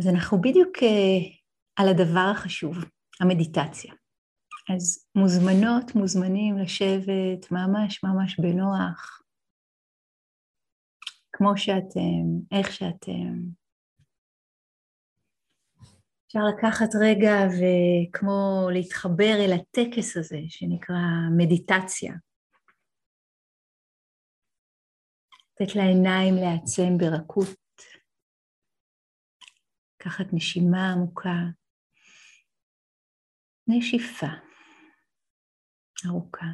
אז אנחנו בדיוק uh, על הדבר החשוב, המדיטציה. אז מוזמנות, מוזמנים לשבת ממש ממש בנוח, כמו שאתם, איך שאתם. אפשר לקחת רגע וכמו להתחבר אל הטקס הזה שנקרא מדיטציה. לתת לעיניים לעצם ברכות. לקחת נשימה עמוקה, נשיפה ארוכה.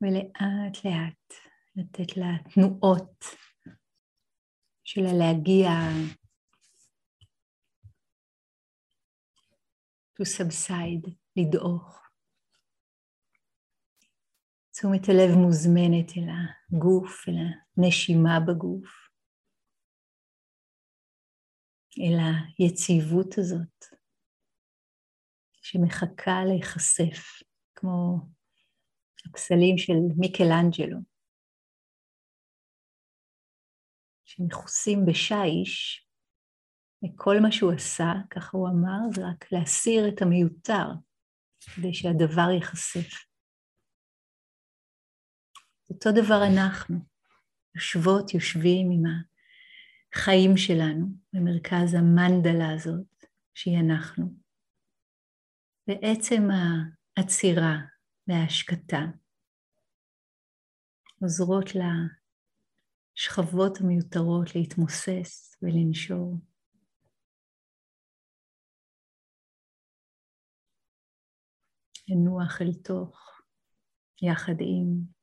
ולאט לאט לתת לה תנועות שלה להגיע to subside, לדעוך. תשומת הלב מוזמנת אל הגוף, אל הנשימה בגוף, אל היציבות הזאת שמחכה להיחשף, כמו הפסלים של מיקלאנג'לו, שמכוסים בשיש, וכל מה שהוא עשה, ככה הוא אמר, זה רק להסיר את המיותר, כדי שהדבר ייחשף. אותו דבר אנחנו, יושבות, יושבים עם החיים שלנו במרכז המנדלה הזאת, שהיא אנחנו. בעצם העצירה וההשקטה עוזרות לשכבות המיותרות להתמוסס ולנשור. לנוח אל תוך, יחד עם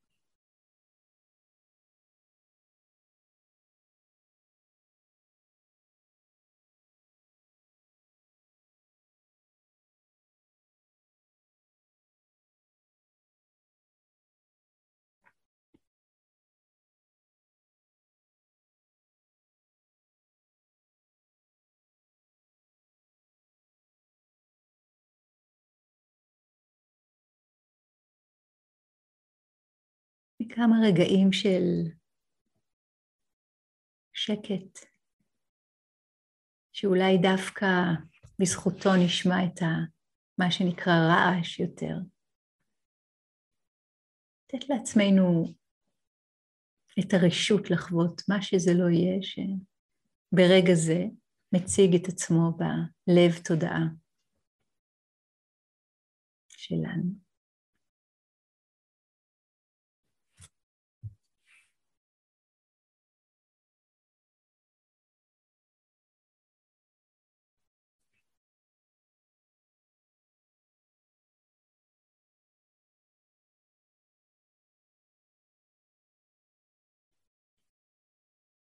כמה רגעים של שקט, שאולי דווקא בזכותו נשמע את ה, מה שנקרא רעש יותר. לתת לעצמנו את הרשות לחוות מה שזה לא יהיה, שברגע זה מציג את עצמו בלב תודעה שלנו.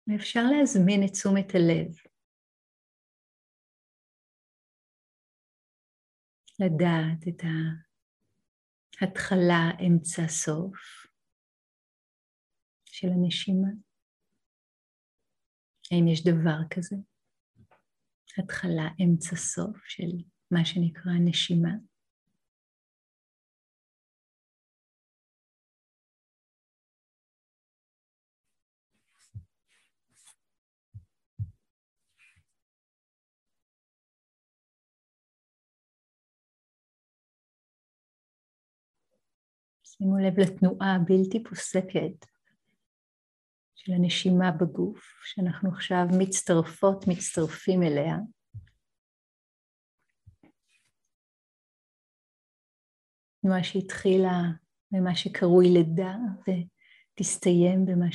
ואפשר להזמין את תשומת הלב. לדעת את ההתחלה, אמצע, סוף של הנשימה. האם יש דבר כזה? התחלה, אמצע, סוף של מה שנקרא נשימה. שימו לב לתנועה הבלתי פוסקת של הנשימה בגוף, שאנחנו עכשיו מצטרפות, מצטרפים אליה. תנועה שהתחילה במה שקרוי לידה ותסתיים במה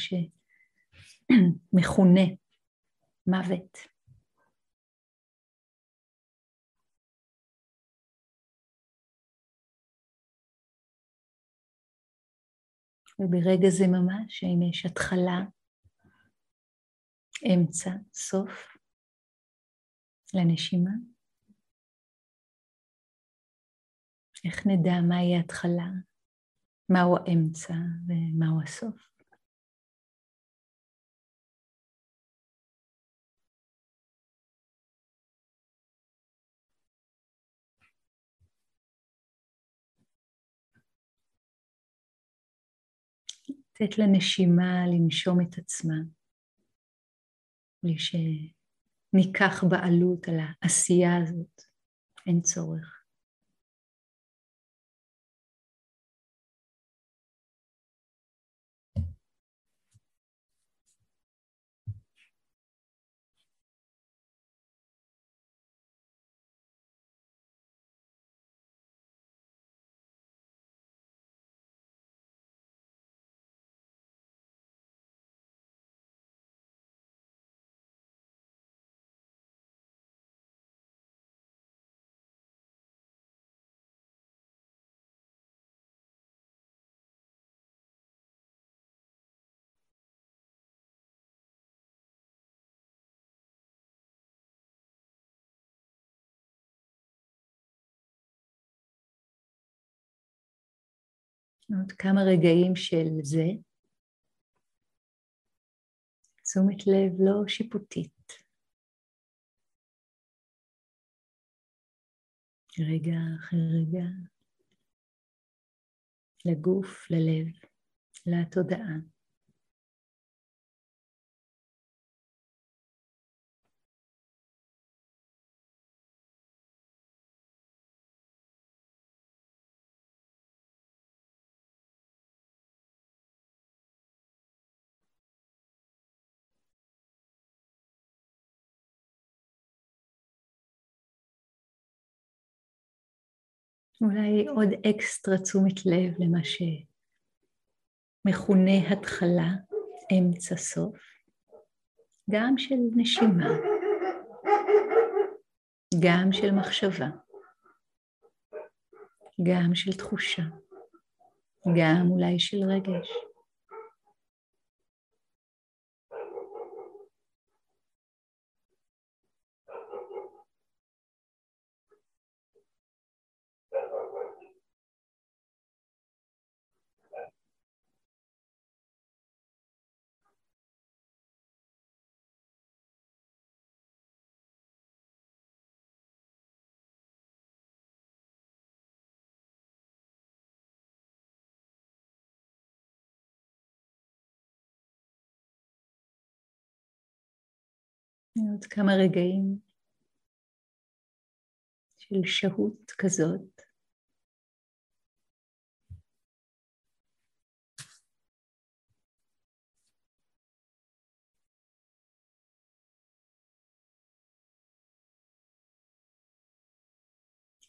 שמכונה מוות. וברגע זה ממש, האם יש התחלה, אמצע, סוף לנשימה? איך נדע מהי ההתחלה, מהו האמצע ומהו הסוף? לתת לנשימה לנשום את עצמה, בלי שניקח בעלות על העשייה הזאת, אין צורך. עוד כמה רגעים של זה. תשומת לב לא שיפוטית. רגע אחרי רגע, לגוף, ללב, לתודעה. אולי עוד אקסטרה תשומת לב למה שמכונה התחלה, אמצע, סוף, גם של נשימה, גם של מחשבה, גם של תחושה, גם אולי של רגש. עוד כמה רגעים של שהות כזאת.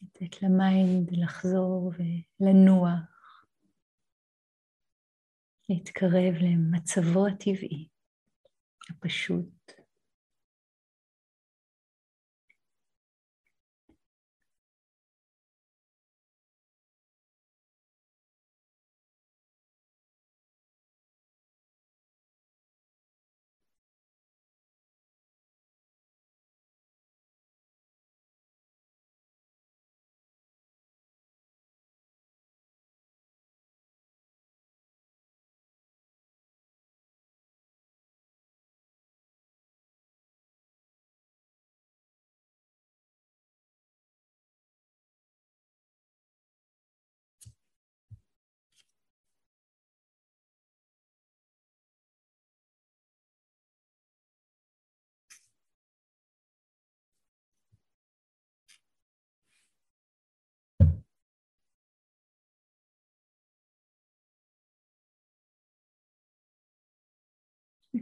לתת למיינד לחזור ולנוח, להתקרב למצבו הטבעי, הפשוט.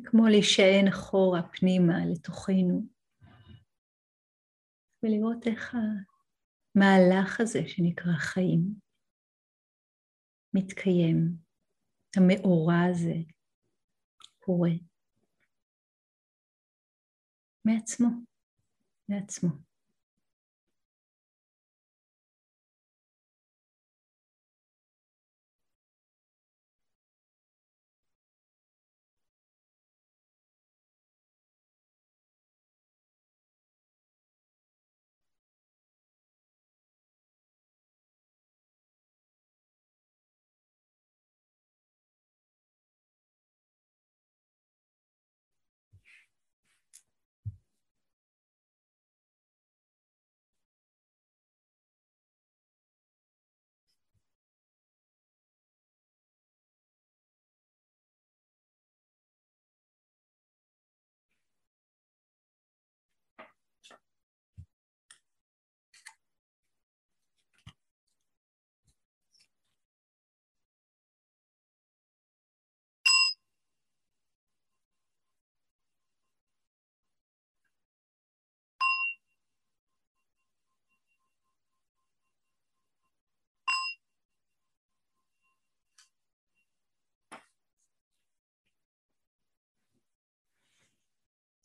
כמו להישען אחורה פנימה לתוכנו ולראות איך המהלך הזה שנקרא חיים מתקיים, המאורע הזה קורה מעצמו, מעצמו.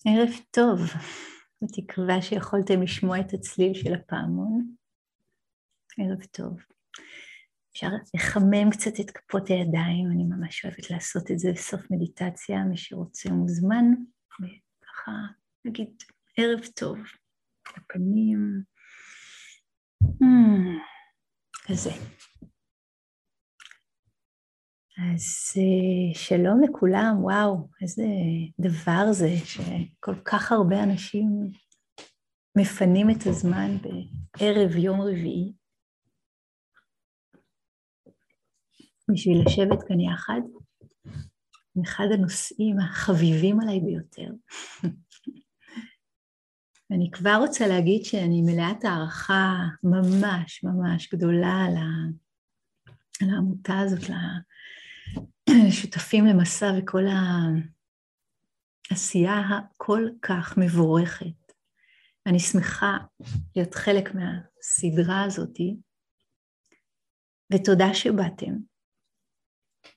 ערב טוב, בתקווה שיכולתם לשמוע את הצליל של הפעמון. ערב טוב. אפשר לחמם קצת את כפות הידיים, אני ממש אוהבת לעשות את זה בסוף מדיטציה, מי שרוצה מוזמן, וככה נגיד ערב טוב, הפנים, hmm, כזה. אז אה, שלום לכולם, וואו, איזה דבר זה שכל כך הרבה אנשים מפנים את הזמן בערב יום רביעי בשביל לשבת כאן יחד עם אחד הנושאים החביבים עליי ביותר. ואני כבר רוצה להגיד שאני מלאת הערכה ממש ממש גדולה על, העמותה הזאת, שותפים למסע וכל העשייה הכל כך מבורכת. אני שמחה להיות חלק מהסדרה הזאתי, ותודה שבאתם.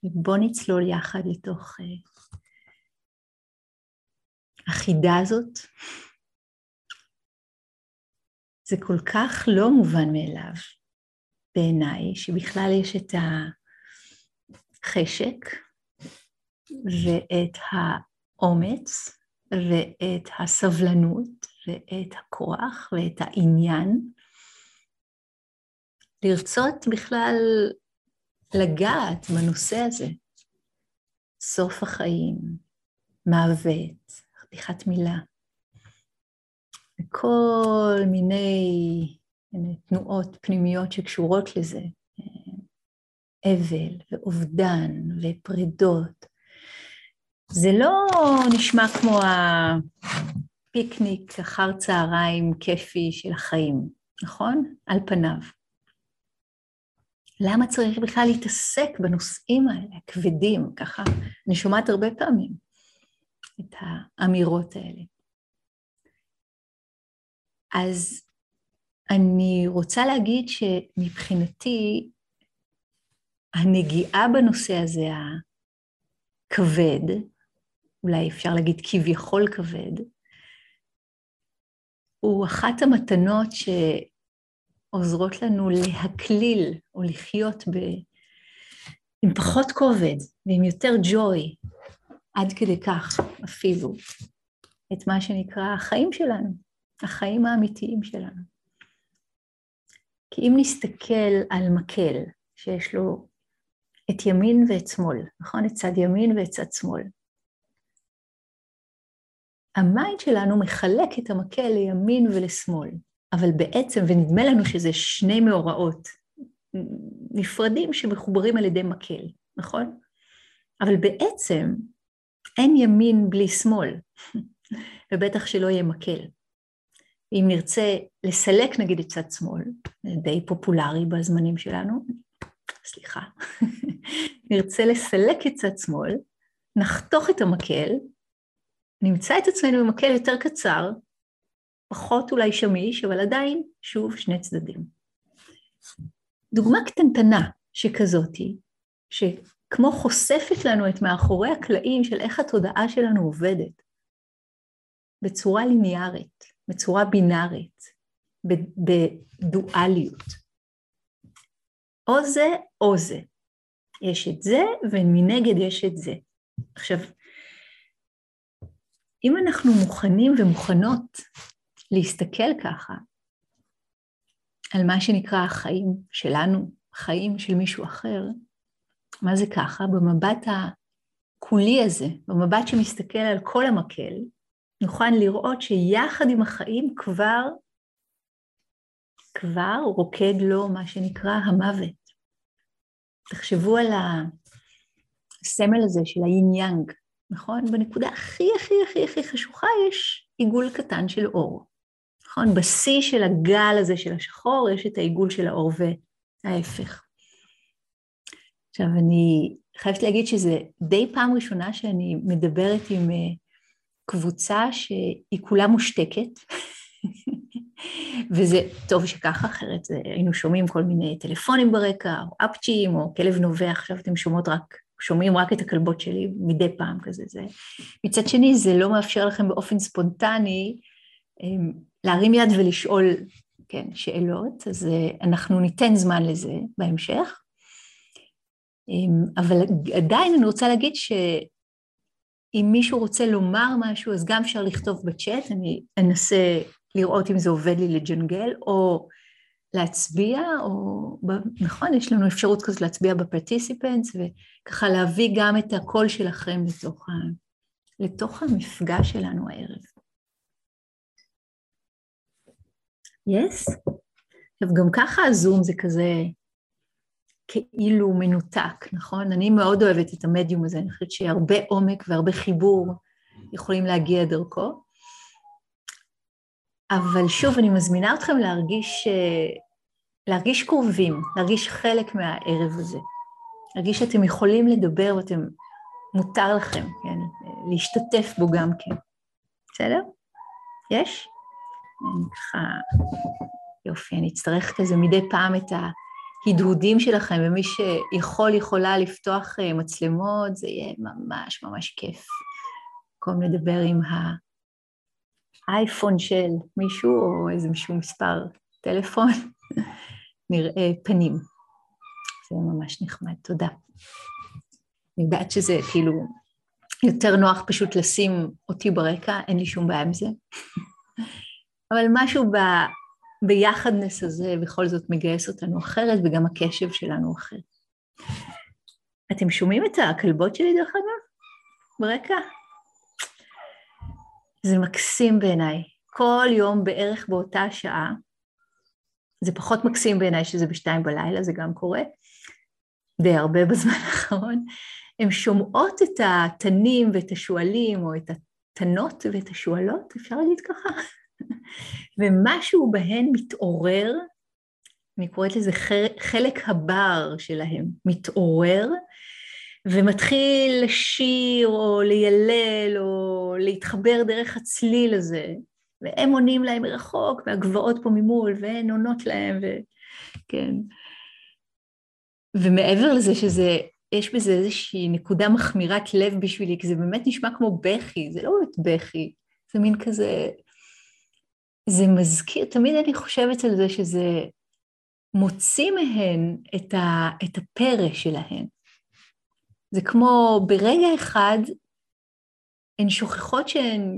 ובואו נצלול יחד לתוך uh, החידה הזאת. זה כל כך לא מובן מאליו בעיניי, שבכלל יש את ה... החשק ואת האומץ ואת הסבלנות ואת הכוח ואת העניין לרצות בכלל לגעת בנושא הזה. סוף החיים, מוות, חתיכת מילה, וכל מיני תנועות פנימיות שקשורות לזה. אבל ואובדן ופרידות. זה לא נשמע כמו הפיקניק אחר צהריים כיפי של החיים, נכון? על פניו. למה צריך בכלל להתעסק בנושאים האלה, הכבדים, ככה? אני שומעת הרבה פעמים את האמירות האלה. אז אני רוצה להגיד שמבחינתי הנגיעה בנושא הזה הכבד, אולי אפשר להגיד כביכול כבד, הוא אחת המתנות שעוזרות לנו להקליל או לחיות ב... עם פחות כובד ועם יותר ג'וי, עד כדי כך אפילו, את מה שנקרא החיים שלנו, החיים האמיתיים שלנו. כי אם נסתכל על מקל שיש לו את ימין ואת שמאל, נכון? את צד ימין ואת צד שמאל. ה mind שלנו מחלק את המקל לימין ולשמאל, אבל בעצם, ונדמה לנו שזה שני מאורעות נפרדים שמחוברים על ידי מקל, נכון? אבל בעצם אין ימין בלי שמאל, ובטח שלא יהיה מקל. אם נרצה לסלק נגיד את צד שמאל, די פופולרי בזמנים שלנו, סליחה, נרצה לסלק את צד שמאל, נחתוך את המקל, נמצא את עצמנו עם מקל יותר קצר, פחות אולי שמיש, אבל עדיין, שוב, שני צדדים. דוגמה קטנטנה שכזאתי, שכמו חושפת לנו את מאחורי הקלעים של איך התודעה שלנו עובדת, בצורה ליניארית, בצורה בינארית, בדואליות. או זה או זה. יש את זה ומנגד יש את זה. עכשיו, אם אנחנו מוכנים ומוכנות להסתכל ככה על מה שנקרא החיים שלנו, חיים של מישהו אחר, מה זה ככה? במבט הקולי הזה, במבט שמסתכל על כל המקל, נוכל לראות שיחד עם החיים כבר, כבר רוקד לו מה שנקרא המוות. תחשבו על הסמל הזה של האין יאנג, נכון? בנקודה הכי הכי הכי הכי חשוכה יש עיגול קטן של אור, נכון? בשיא של הגל הזה של השחור יש את העיגול של האור וההפך. עכשיו אני חייבת להגיד שזה די פעם ראשונה שאני מדברת עם אה, קבוצה שהיא כולה מושתקת, וזה טוב שככה, אחרת היינו שומעים כל מיני טלפונים ברקע, או אפצ'ים, או כלב נובח, עכשיו אתם שומעות רק שומעים רק את הכלבות שלי מדי פעם כזה. זה. מצד שני, זה לא מאפשר לכם באופן ספונטני אמ, להרים יד ולשאול כן, שאלות, אז אה, אנחנו ניתן זמן לזה בהמשך. אמ, אבל עדיין אני רוצה להגיד שאם מישהו רוצה לומר משהו, אז גם אפשר לכתוב בצ'אט, אני אנסה לראות אם זה עובד לי לג'נגל, או להצביע, או נכון, יש לנו אפשרות כזאת להצביע בפרטיסיפנטס, וככה להביא גם את הקול שלכם לתוך, ה, לתוך המפגש שלנו הערב. יס? Yes? עכשיו, גם ככה הזום זה כזה כאילו מנותק, נכון? אני מאוד אוהבת את המדיום הזה, אני חושבת שהרבה עומק והרבה חיבור יכולים להגיע דרכו. אבל שוב, אני מזמינה אתכם להרגיש, להרגיש קרובים, להרגיש חלק מהערב הזה. להרגיש שאתם יכולים לדבר ואתם, מותר לכם, כן? להשתתף בו גם כן. בסדר? יש? אני ככה... יופי, אני אצטרך כזה מדי פעם את ההדהודים שלכם, ומי שיכול, יכולה לפתוח אה, מצלמות, זה יהיה ממש ממש כיף. במקום לדבר עם האייפון של מישהו, או איזה מישהו מספר טלפון, נראה פנים. זה ממש נחמד, תודה. אני יודעת שזה כאילו יותר נוח פשוט לשים אותי ברקע, אין לי שום בעיה עם זה. אבל משהו ב, ביחדנס הזה בכל זאת מגייס אותנו אחרת, וגם הקשב שלנו אחר. אתם שומעים את הכלבות שלי דרך אגב? ברקע? זה מקסים בעיניי. כל יום בערך באותה שעה, זה פחות מקסים בעיניי שזה בשתיים בלילה, זה גם קורה, די הרבה בזמן האחרון, הן שומעות את התנים ואת השועלים, או את התנות ואת השועלות, אפשר להגיד ככה? ומשהו בהן מתעורר, אני קוראת לזה חלק הבר שלהם, מתעורר, ומתחיל לשיר או לילל או להתחבר דרך הצליל הזה, והם עונים להם מרחוק, והגבעות פה ממול, והן עונות להם, וכן. ומעבר לזה שזה, יש בזה איזושהי נקודה מחמירת לב בשבילי, כי זה באמת נשמע כמו בכי, זה לא באמת בכי, זה מין כזה זה מזכיר, תמיד אני חושבת על זה שזה מוציא מהן את, ה, את הפרא שלהן. זה כמו ברגע אחד הן שוכחות שהן,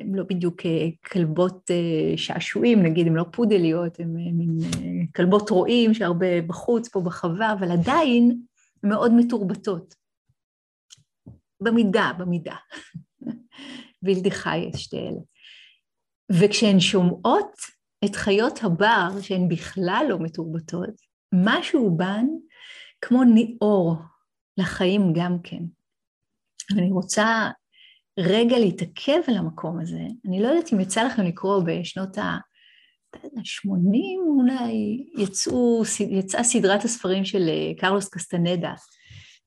הן לא בדיוק אה, כלבות אה, שעשועים, נגיד, הן לא פודליות, הן אה, מין כלבות רועים שהרבה בחוץ פה בחווה, אבל עדיין מאוד מתורבתות. במידה, במידה. בלתי חי יש שתי אלה. וכשהן שומעות את חיות הבר, שהן בכלל לא מתורבתות, משהו בן כמו ניעור לחיים גם כן. ואני רוצה רגע להתעכב על המקום הזה. אני לא יודעת אם יצא לכם לקרוא בשנות ה-80 אולי, יצאו, יצאה סדרת הספרים של אה, קרלוס קסטנדה,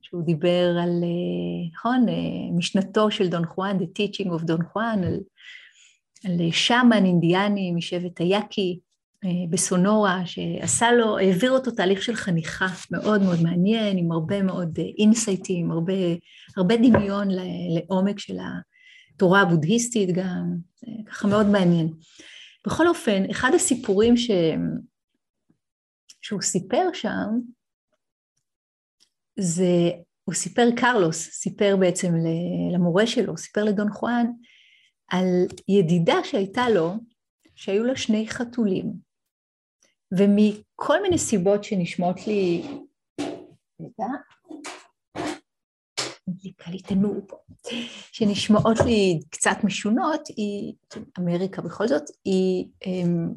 שהוא דיבר על, אה, נכון, אה, משנתו של דון חואן, The Teaching of דון חואן, על על שמן אינדיאני משבט היאקי בסונורה, שעשה לו, העביר אותו תהליך של חניכה מאוד מאוד מעניין, עם הרבה מאוד אינסייטים, הרבה, הרבה דמיון לעומק של התורה הבודהיסטית גם, זה ככה מאוד מעניין. בכל אופן, אחד הסיפורים ש... שהוא סיפר שם, זה, הוא סיפר, קרלוס סיפר בעצם למורה שלו, סיפר לדון חואן, על ידידה שהייתה לו, שהיו לה שני חתולים, ומכל מיני סיבות שנשמעות לי, רגע, מדליקה לי תנור פה, שנשמעות לי קצת משונות, היא, אמריקה בכל זאת, היא הם,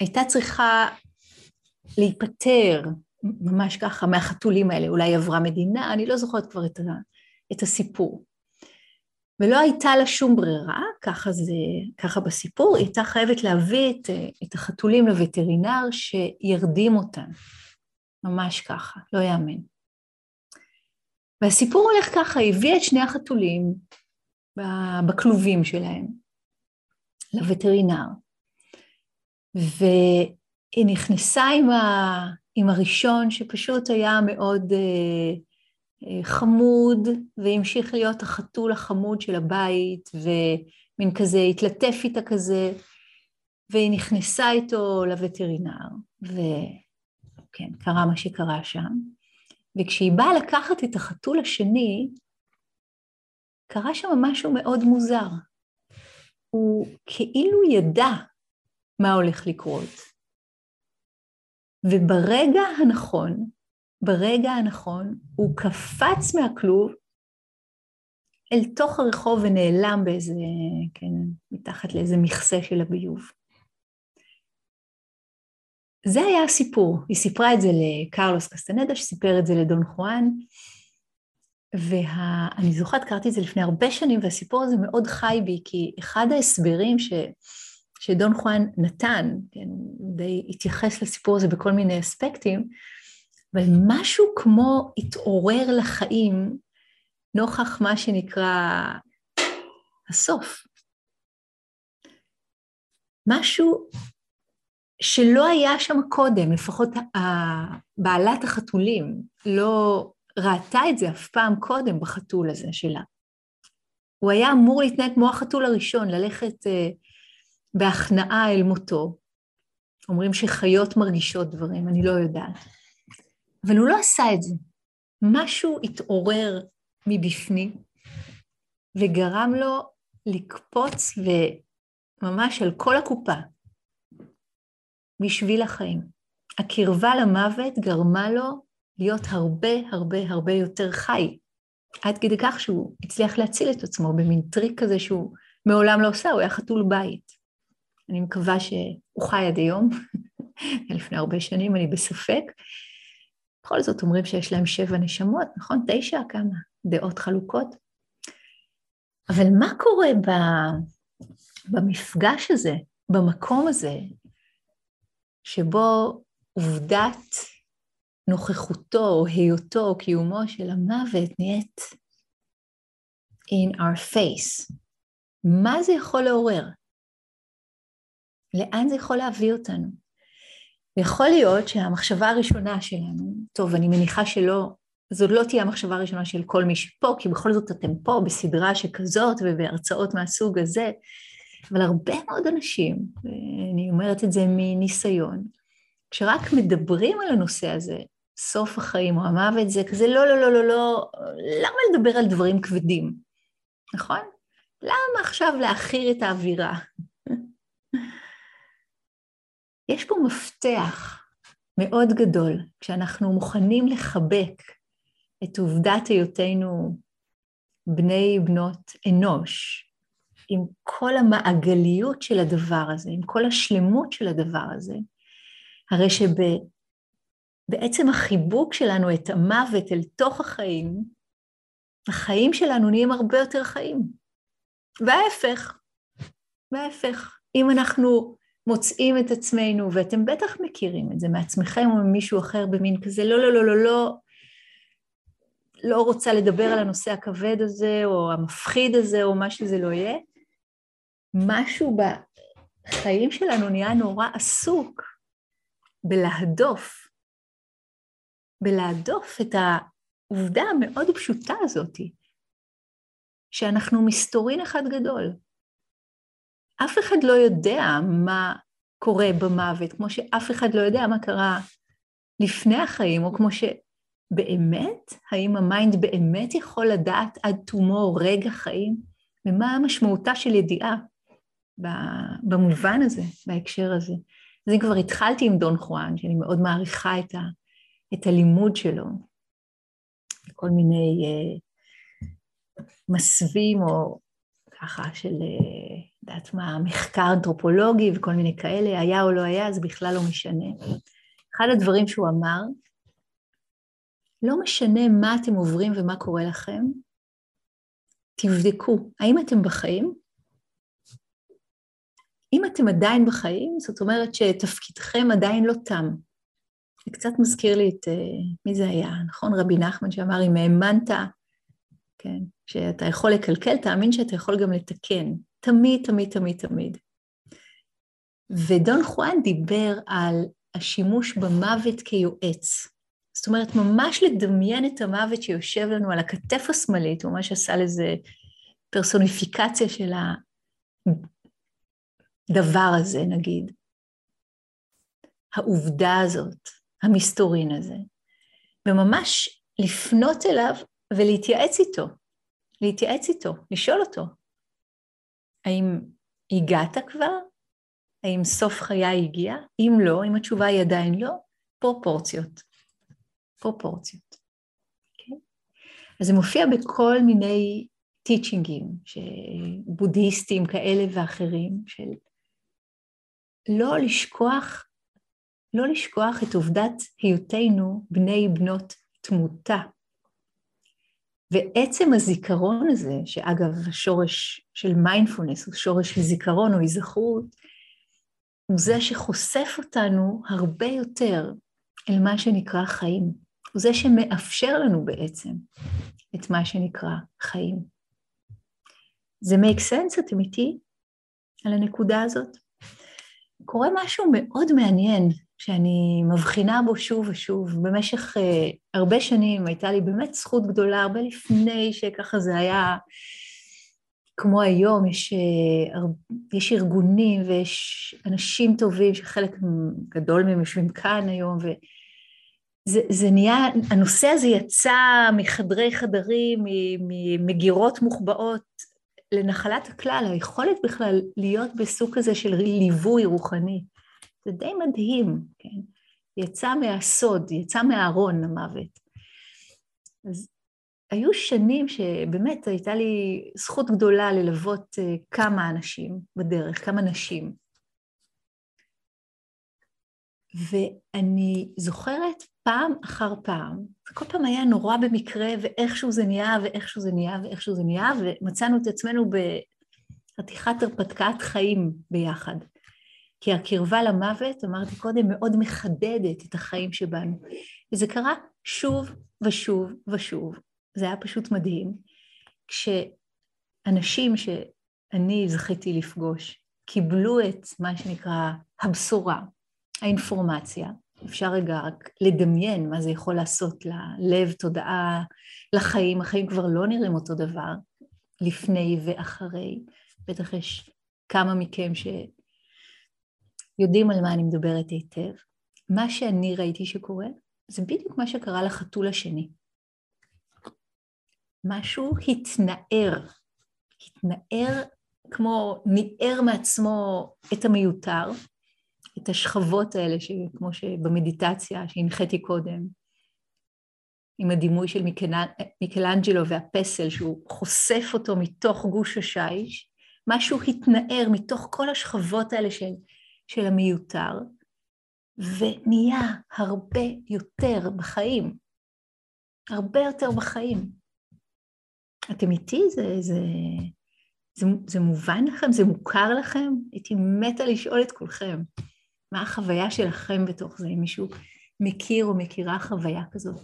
הייתה צריכה להיפטר ממש ככה מהחתולים האלה, אולי עברה מדינה, אני לא זוכרת כבר את, ה, את הסיפור. ולא הייתה לה שום ברירה, ככה, זה, ככה בסיפור, היא הייתה חייבת להביא את, את החתולים לווטרינר שירדים אותם, ממש ככה, לא יאמן. והסיפור הולך ככה, היא הביאה את שני החתולים בכלובים שלהם לווטרינר, והיא נכנסה עם, ה, עם הראשון שפשוט היה מאוד, אה, חמוד, והמשיך להיות החתול החמוד של הבית, ומין כזה התלטף איתה כזה, והיא נכנסה איתו לווטרינר, וכן, קרה מה שקרה שם. וכשהיא באה לקחת את החתול השני, קרה שם משהו מאוד מוזר. הוא כאילו ידע מה הולך לקרות. וברגע הנכון, ברגע הנכון, הוא קפץ מהכלוב אל תוך הרחוב ונעלם באיזה, כן, מתחת לאיזה מכסה של הביוב. זה היה הסיפור. היא סיפרה את זה לקרלוס קסטנדה, שסיפר את זה לדון חואן, ואני וה... זוכרת, קראתי את זה לפני הרבה שנים, והסיפור הזה מאוד חי בי, כי אחד ההסברים ש... שדון חואן נתן, כן, די התייחס לסיפור הזה בכל מיני אספקטים, אבל משהו כמו התעורר לחיים נוכח מה שנקרא הסוף. משהו שלא היה שם קודם, לפחות בעלת החתולים לא ראתה את זה אף פעם קודם בחתול הזה שלה. הוא היה אמור להתנהג כמו החתול הראשון, ללכת uh, בהכנעה אל מותו. אומרים שחיות מרגישות דברים, אני לא יודעת. אבל הוא לא עשה את זה. משהו התעורר מבפנים וגרם לו לקפוץ וממש על כל הקופה בשביל החיים. הקרבה למוות גרמה לו להיות הרבה הרבה הרבה יותר חי, עד כדי כך שהוא הצליח להציל את עצמו במין טריק כזה שהוא מעולם לא עושה, הוא היה חתול בית. אני מקווה שהוא חי עד היום, לפני הרבה שנים, אני בספק. בכל זאת אומרים שיש להם שבע נשמות, נכון? תשע, כמה? דעות חלוקות. אבל מה קורה במפגש הזה, במקום הזה, שבו עובדת נוכחותו או היותו או קיומו של המוות נהיית in our face. מה זה יכול לעורר? לאן זה יכול להביא אותנו? יכול להיות שהמחשבה הראשונה שלנו, טוב, אני מניחה שלא, זאת לא תהיה המחשבה הראשונה של כל מי שפה, כי בכל זאת אתם פה בסדרה שכזאת ובהרצאות מהסוג הזה, אבל הרבה מאוד אנשים, ואני אומרת את זה מניסיון, כשרק מדברים על הנושא הזה, סוף החיים או המוות, זה כזה לא, לא, לא, לא, לא, למה לדבר על דברים כבדים, נכון? למה עכשיו להכיר את האווירה? יש פה מפתח מאוד גדול, כשאנחנו מוכנים לחבק את עובדת היותנו בני בנות אנוש, עם כל המעגליות של הדבר הזה, עם כל השלמות של הדבר הזה, הרי שבעצם החיבוק שלנו את המוות אל תוך החיים, החיים שלנו נהיים הרבה יותר חיים. וההפך, וההפך, אם אנחנו מוצאים את עצמנו, ואתם בטח מכירים את זה מעצמכם או ממישהו אחר במין כזה, לא, לא, לא, לא, לא, לא רוצה לדבר על הנושא הכבד הזה, או המפחיד הזה, או מה שזה לא יהיה, משהו בחיים שלנו נהיה נורא עסוק בלהדוף, בלהדוף את העובדה המאוד פשוטה הזאת, שאנחנו מסתורין אחד גדול. אף אחד לא יודע מה קורה במוות, כמו שאף אחד לא יודע מה קרה לפני החיים, או כמו שבאמת, האם ה mind באמת יכול לדעת עד תומו רגע חיים, ומה המשמעותה של ידיעה במובן הזה, בהקשר הזה. אז אני כבר התחלתי עם דון חואן, שאני מאוד מעריכה את, ה, את הלימוד שלו, כל מיני uh, מסווים או ככה של, אה, יודעת מה, מחקר אנתרופולוגי וכל מיני כאלה, היה או לא היה, זה בכלל לא משנה. אחד הדברים שהוא אמר, לא משנה מה אתם עוברים ומה קורה לכם, תבדקו, האם אתם בחיים? אם אתם עדיין בחיים, זאת אומרת שתפקידכם עדיין לא תם. זה קצת מזכיר לי את, uh, מי זה היה, נכון? רבי נחמן שאמר, אם האמנת, כן, שאתה יכול לקלקל, תאמין שאתה יכול גם לתקן. תמיד, תמיד, תמיד, תמיד. ודון חואן דיבר על השימוש במוות כיועץ. זאת אומרת, ממש לדמיין את המוות שיושב לנו על הכתף השמאלית, הוא ממש עשה לזה פרסוניפיקציה של הדבר הזה, נגיד. העובדה הזאת, המסתורין הזה, וממש לפנות אליו ולהתייעץ איתו, להתייעץ איתו, לשאול אותו, האם הגעת כבר? האם סוף חיי הגיע? אם לא, אם התשובה היא עדיין לא, פרופורציות. פרופורציות. Okay? אוקיי? אז זה מופיע בכל מיני טיצ'ינגים, בודהיסטים כאלה ואחרים, של לא לשכוח, לא לשכוח את עובדת היותנו בני בנות תמותה. ועצם הזיכרון הזה, שאגב, השורש של מיינדפולנס הוא שורש של זיכרון או היזכרות, הוא זה שחושף אותנו הרבה יותר אל מה שנקרא חיים. הוא זה שמאפשר לנו בעצם את מה שנקרא חיים. זה make sense, אתם איתי על הנקודה הזאת? קורה משהו מאוד מעניין שאני מבחינה בו שוב ושוב. במשך uh, הרבה שנים הייתה לי באמת זכות גדולה, הרבה לפני שככה זה היה כמו היום, יש, uh, יש ארגונים ויש אנשים טובים שחלק גדול מהם יושבים כאן היום, וזה זה נהיה, הנושא הזה יצא מחדרי חדרים, ממגירות מוחבאות לנחלת הכלל, היכולת בכלל להיות בסוג כזה של ליווי רוחני. זה די מדהים, כן? יצא מהסוד, יצא מהארון המוות. אז היו שנים שבאמת הייתה לי זכות גדולה ללוות אה, כמה אנשים בדרך, כמה נשים. ואני זוכרת פעם אחר פעם, כל פעם היה נורא במקרה, ואיכשהו זה נהיה, ואיכשהו זה נהיה, ואיכשהו זה נהיה, ומצאנו את עצמנו בחתיכת הרפתקת חיים ביחד. כי הקרבה למוות, אמרתי קודם, מאוד מחדדת את החיים שבנו. וזה קרה שוב ושוב ושוב. זה היה פשוט מדהים. כשאנשים שאני זכיתי לפגוש קיבלו את מה שנקרא הבשורה, האינפורמציה, אפשר רגע רק לדמיין מה זה יכול לעשות ללב, תודעה, לחיים, החיים כבר לא נראים אותו דבר לפני ואחרי. בטח יש כמה מכם ש... יודעים על מה אני מדברת היטב. מה שאני ראיתי שקורה, זה בדיוק מה שקרה לחתול השני. משהו התנער, התנער כמו ניער מעצמו את המיותר, את השכבות האלה, כמו שבמדיטציה שהנחיתי קודם, עם הדימוי של מיקלנג'לו והפסל, שהוא חושף אותו מתוך גוש השיש, משהו התנער מתוך כל השכבות האלה של של המיותר, ונהיה הרבה יותר בחיים. הרבה יותר בחיים. אתם איתי? זה, זה, זה, זה מובן לכם? זה מוכר לכם? הייתי מתה לשאול את כולכם. מה החוויה שלכם בתוך זה, אם מישהו מכיר או מכירה חוויה כזאת.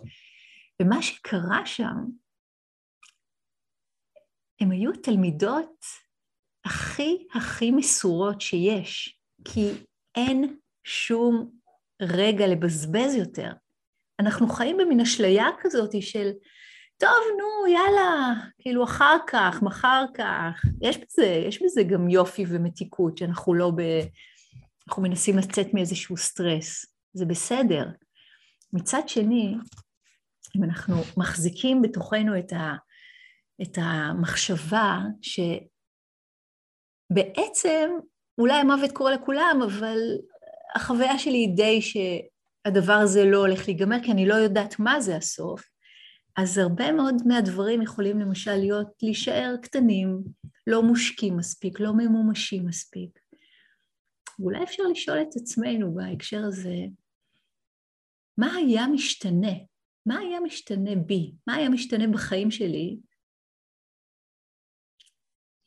ומה שקרה שם, הן היו תלמידות הכי הכי מסורות שיש. כי אין שום רגע לבזבז יותר. אנחנו חיים במין אשליה כזאת של, טוב, נו, יאללה, כאילו אחר כך, מחר כך. יש בזה, יש בזה גם יופי ומתיקות, שאנחנו לא ב... אנחנו מנסים לצאת מאיזשהו סטרס. זה בסדר. מצד שני, אם אנחנו מחזיקים בתוכנו את, ה, את המחשבה שבעצם אולי המוות קורה לכולם, אבל החוויה שלי היא די שהדבר הזה לא הולך להיגמר, כי אני לא יודעת מה זה הסוף. אז הרבה מאוד מהדברים יכולים למשל להיות להישאר קטנים, לא מושקים מספיק, לא ממומשים מספיק. ואולי אפשר לשאול את עצמנו בהקשר הזה, מה היה משתנה? מה היה משתנה בי? מה היה משתנה בחיים שלי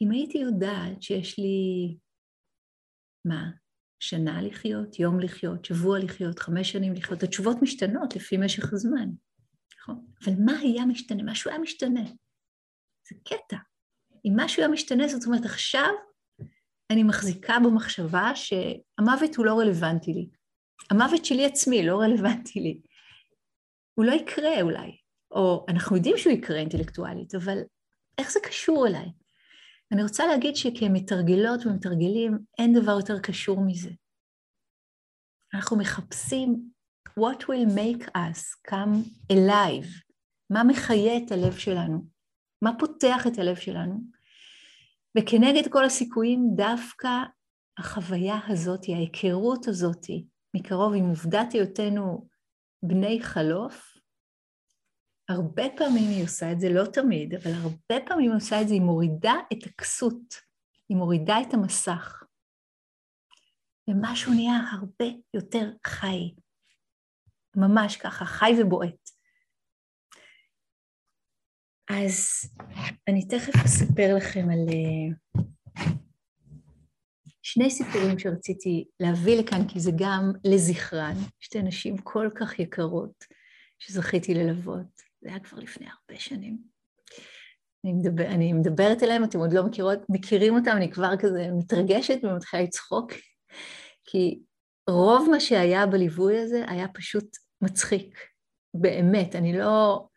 אם הייתי יודעת שיש לי מה? שנה לחיות, יום לחיות, שבוע לחיות, חמש שנים לחיות, התשובות משתנות לפי משך הזמן, נכון? אבל מה היה משתנה? משהו היה משתנה. זה קטע. אם משהו היה משתנה, זאת אומרת, עכשיו אני מחזיקה במחשבה שהמוות הוא לא רלוונטי לי. המוות שלי עצמי לא רלוונטי לי. הוא לא יקרה אולי, או אנחנו יודעים שהוא יקרה אינטלקטואלית, אבל איך זה קשור אליי? אני רוצה להגיד שכמתרגלות ומתרגלים אין דבר יותר קשור מזה. אנחנו מחפשים what will make us come alive, מה מחיה את הלב שלנו, מה פותח את הלב שלנו, וכנגד כל הסיכויים דווקא החוויה הזאת, ההיכרות הזאת מקרוב עם עובדת היותנו בני חלוף, הרבה פעמים היא עושה את זה, לא תמיד, אבל הרבה פעמים היא עושה את זה, היא מורידה את הכסות, היא מורידה את המסך. ומשהו נהיה הרבה יותר חי. ממש ככה, חי ובועט. אז אני תכף אספר לכם על אה, שני סיפורים שרציתי להביא לכאן, כי זה גם לזכרן, שתי נשים כל כך יקרות שזכיתי ללוות. זה היה כבר לפני הרבה שנים. אני, מדבר, אני מדברת אליהם, אתם עוד לא מכירות, מכירים אותם, אני כבר כזה מתרגשת ומתחילה לצחוק, כי רוב מה שהיה בליווי הזה היה פשוט מצחיק, באמת, אני לא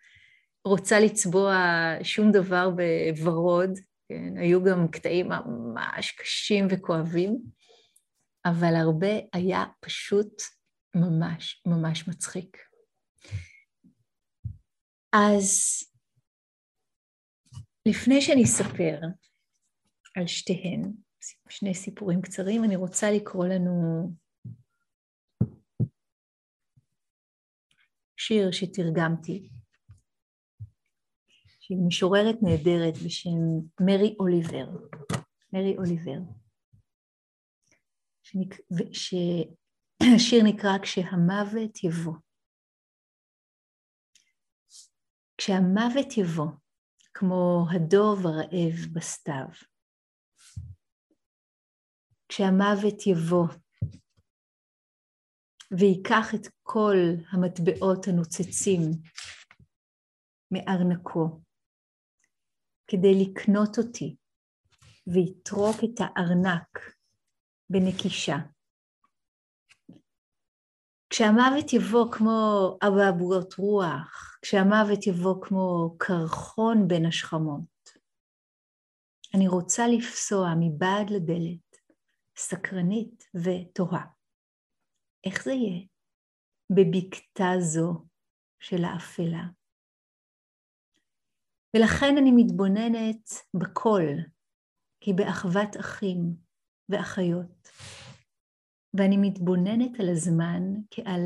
רוצה לצבוע שום דבר בוורוד, כן? היו גם קטעים ממש קשים וכואבים, אבל הרבה היה פשוט ממש ממש מצחיק. אז לפני שאני אספר על שתיהן, שני סיפורים קצרים, אני רוצה לקרוא לנו שיר שתרגמתי, שהיא משוררת נהדרת בשם מרי אוליבר. מרי אוליבר. שהשיר נקרא כשהמוות יבוא. כשהמוות יבוא, כמו הדוב הרעב בסתיו. כשהמוות יבוא וייקח את כל המטבעות הנוצצים מארנקו כדי לקנות אותי ויטרוק את הארנק בנקישה. כשהמוות יבוא כמו אבעבועות רוח, כשהמוות יבוא כמו קרחון בין השכמות, אני רוצה לפסוע מבעד לדלת, סקרנית ותוהה. איך זה יהיה בבקתה זו של האפלה? ולכן אני מתבוננת בכל, כי באחוות אחים ואחיות, ואני מתבוננת על הזמן כעל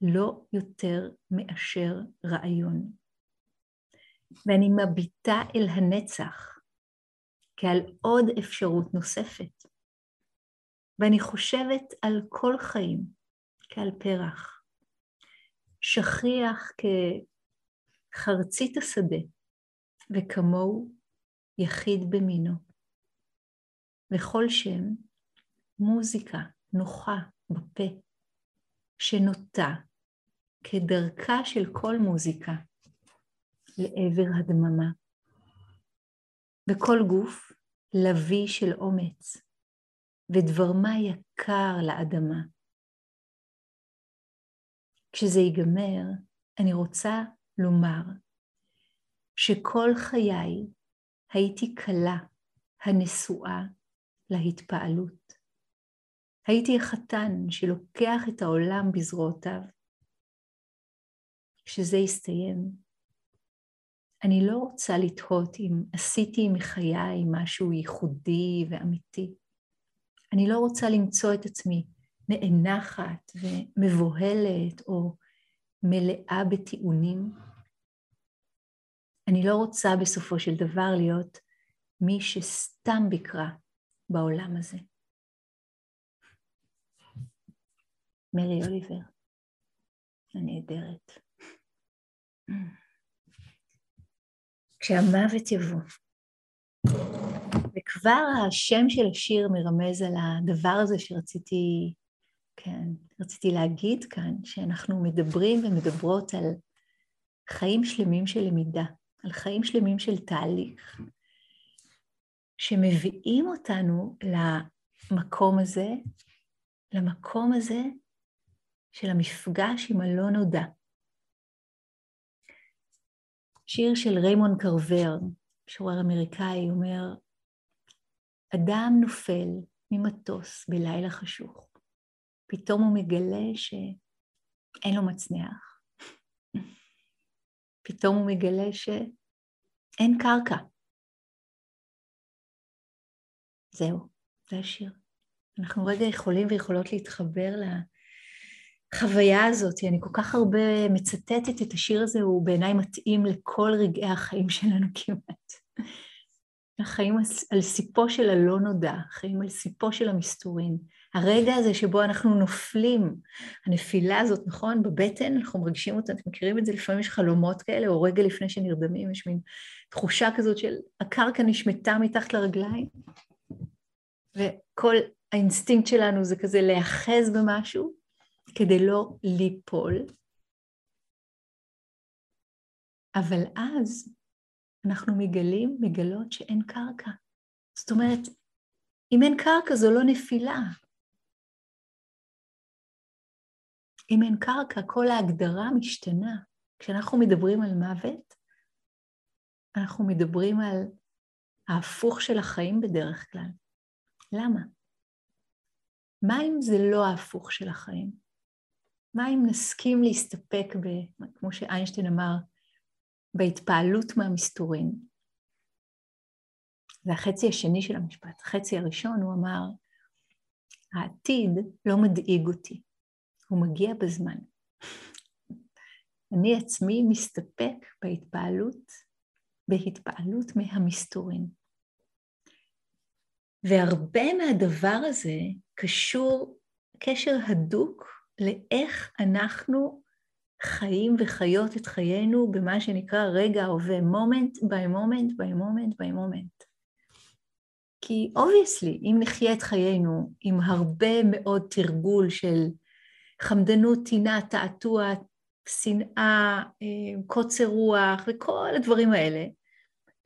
לא יותר מאשר רעיון. ואני מביטה אל הנצח כעל עוד אפשרות נוספת. ואני חושבת על כל חיים כעל פרח, שכיח כחרצית השדה, וכמוהו יחיד במינו. וכל שם מוזיקה נוחה בפה, שנוטה כדרכה של כל מוזיקה לעבר הדממה. וכל גוף לוי של אומץ, ודברמה יקר לאדמה. כשזה ייגמר, אני רוצה לומר שכל חיי הייתי כלה הנשואה להתפעלות. הייתי החתן שלוקח את העולם בזרועותיו. כשזה יסתיים, אני לא רוצה לתהות אם עשיתי מחיי משהו ייחודי ואמיתי. אני לא רוצה למצוא את עצמי נאנחת ומבוהלת או מלאה בטיעונים. אני לא רוצה בסופו של דבר להיות מי שסתם ביקרה בעולם הזה. מרי אוליבר, הנהדרת. כשהמוות יבוא, וכבר השם של השיר מרמז על הדבר הזה שרציתי, כן, רציתי להגיד כאן, שאנחנו מדברים ומדברות על חיים שלמים של למידה, על חיים שלמים של תהליך, שמביאים אותנו למקום הזה, למקום הזה של המפגש עם הלא נודע. שיר של ריימון קרבר, משורר אמריקאי, אומר, אדם נופל ממטוס בלילה חשוך. פתאום הוא מגלה שאין לו מצנח. פתאום הוא מגלה שאין קרקע. זהו, זה השיר. אנחנו רגע יכולים ויכולות להתחבר לחוויה הזאת. אני כל כך הרבה מצטטת את השיר הזה, הוא בעיניי מתאים לכל רגעי החיים שלנו כמעט. החיים על סיפו של הלא נודע, החיים על סיפו של המסתורין. הרגע הזה שבו אנחנו נופלים, הנפילה הזאת, נכון? בבטן, אנחנו מרגישים אותה, אתם מכירים את זה? לפעמים יש חלומות כאלה, או רגע לפני שנרדמים, יש מין תחושה כזאת של הקרקע נשמטה מתחת לרגליים, וכל האינסטינקט שלנו זה כזה להיאחז במשהו כדי לא ליפול. אבל אז אנחנו מגלים, מגלות שאין קרקע. זאת אומרת, אם אין קרקע זו לא נפילה. אם אין קרקע, כל ההגדרה משתנה. כשאנחנו מדברים על מוות, אנחנו מדברים על ההפוך של החיים בדרך כלל. למה? מה אם זה לא ההפוך של החיים? מה אם נסכים להסתפק ב... כמו שאיינשטיין אמר, בהתפעלות מהמסתורין? זה החצי השני של המשפט. החצי הראשון הוא אמר, העתיד לא מדאיג אותי, הוא מגיע בזמן. אני עצמי מסתפק בהתפעלות, בהתפעלות מהמסתורין. והרבה מהדבר הזה קשור קשר הדוק לאיך אנחנו חיים וחיות את חיינו במה שנקרא רגע ההווה, moment by moment by moment by moment. כי obviously, אם נחיה את חיינו עם הרבה מאוד תרגול של חמדנות, טינה, תעתוע, שנאה, אה, קוצר רוח וכל הדברים האלה,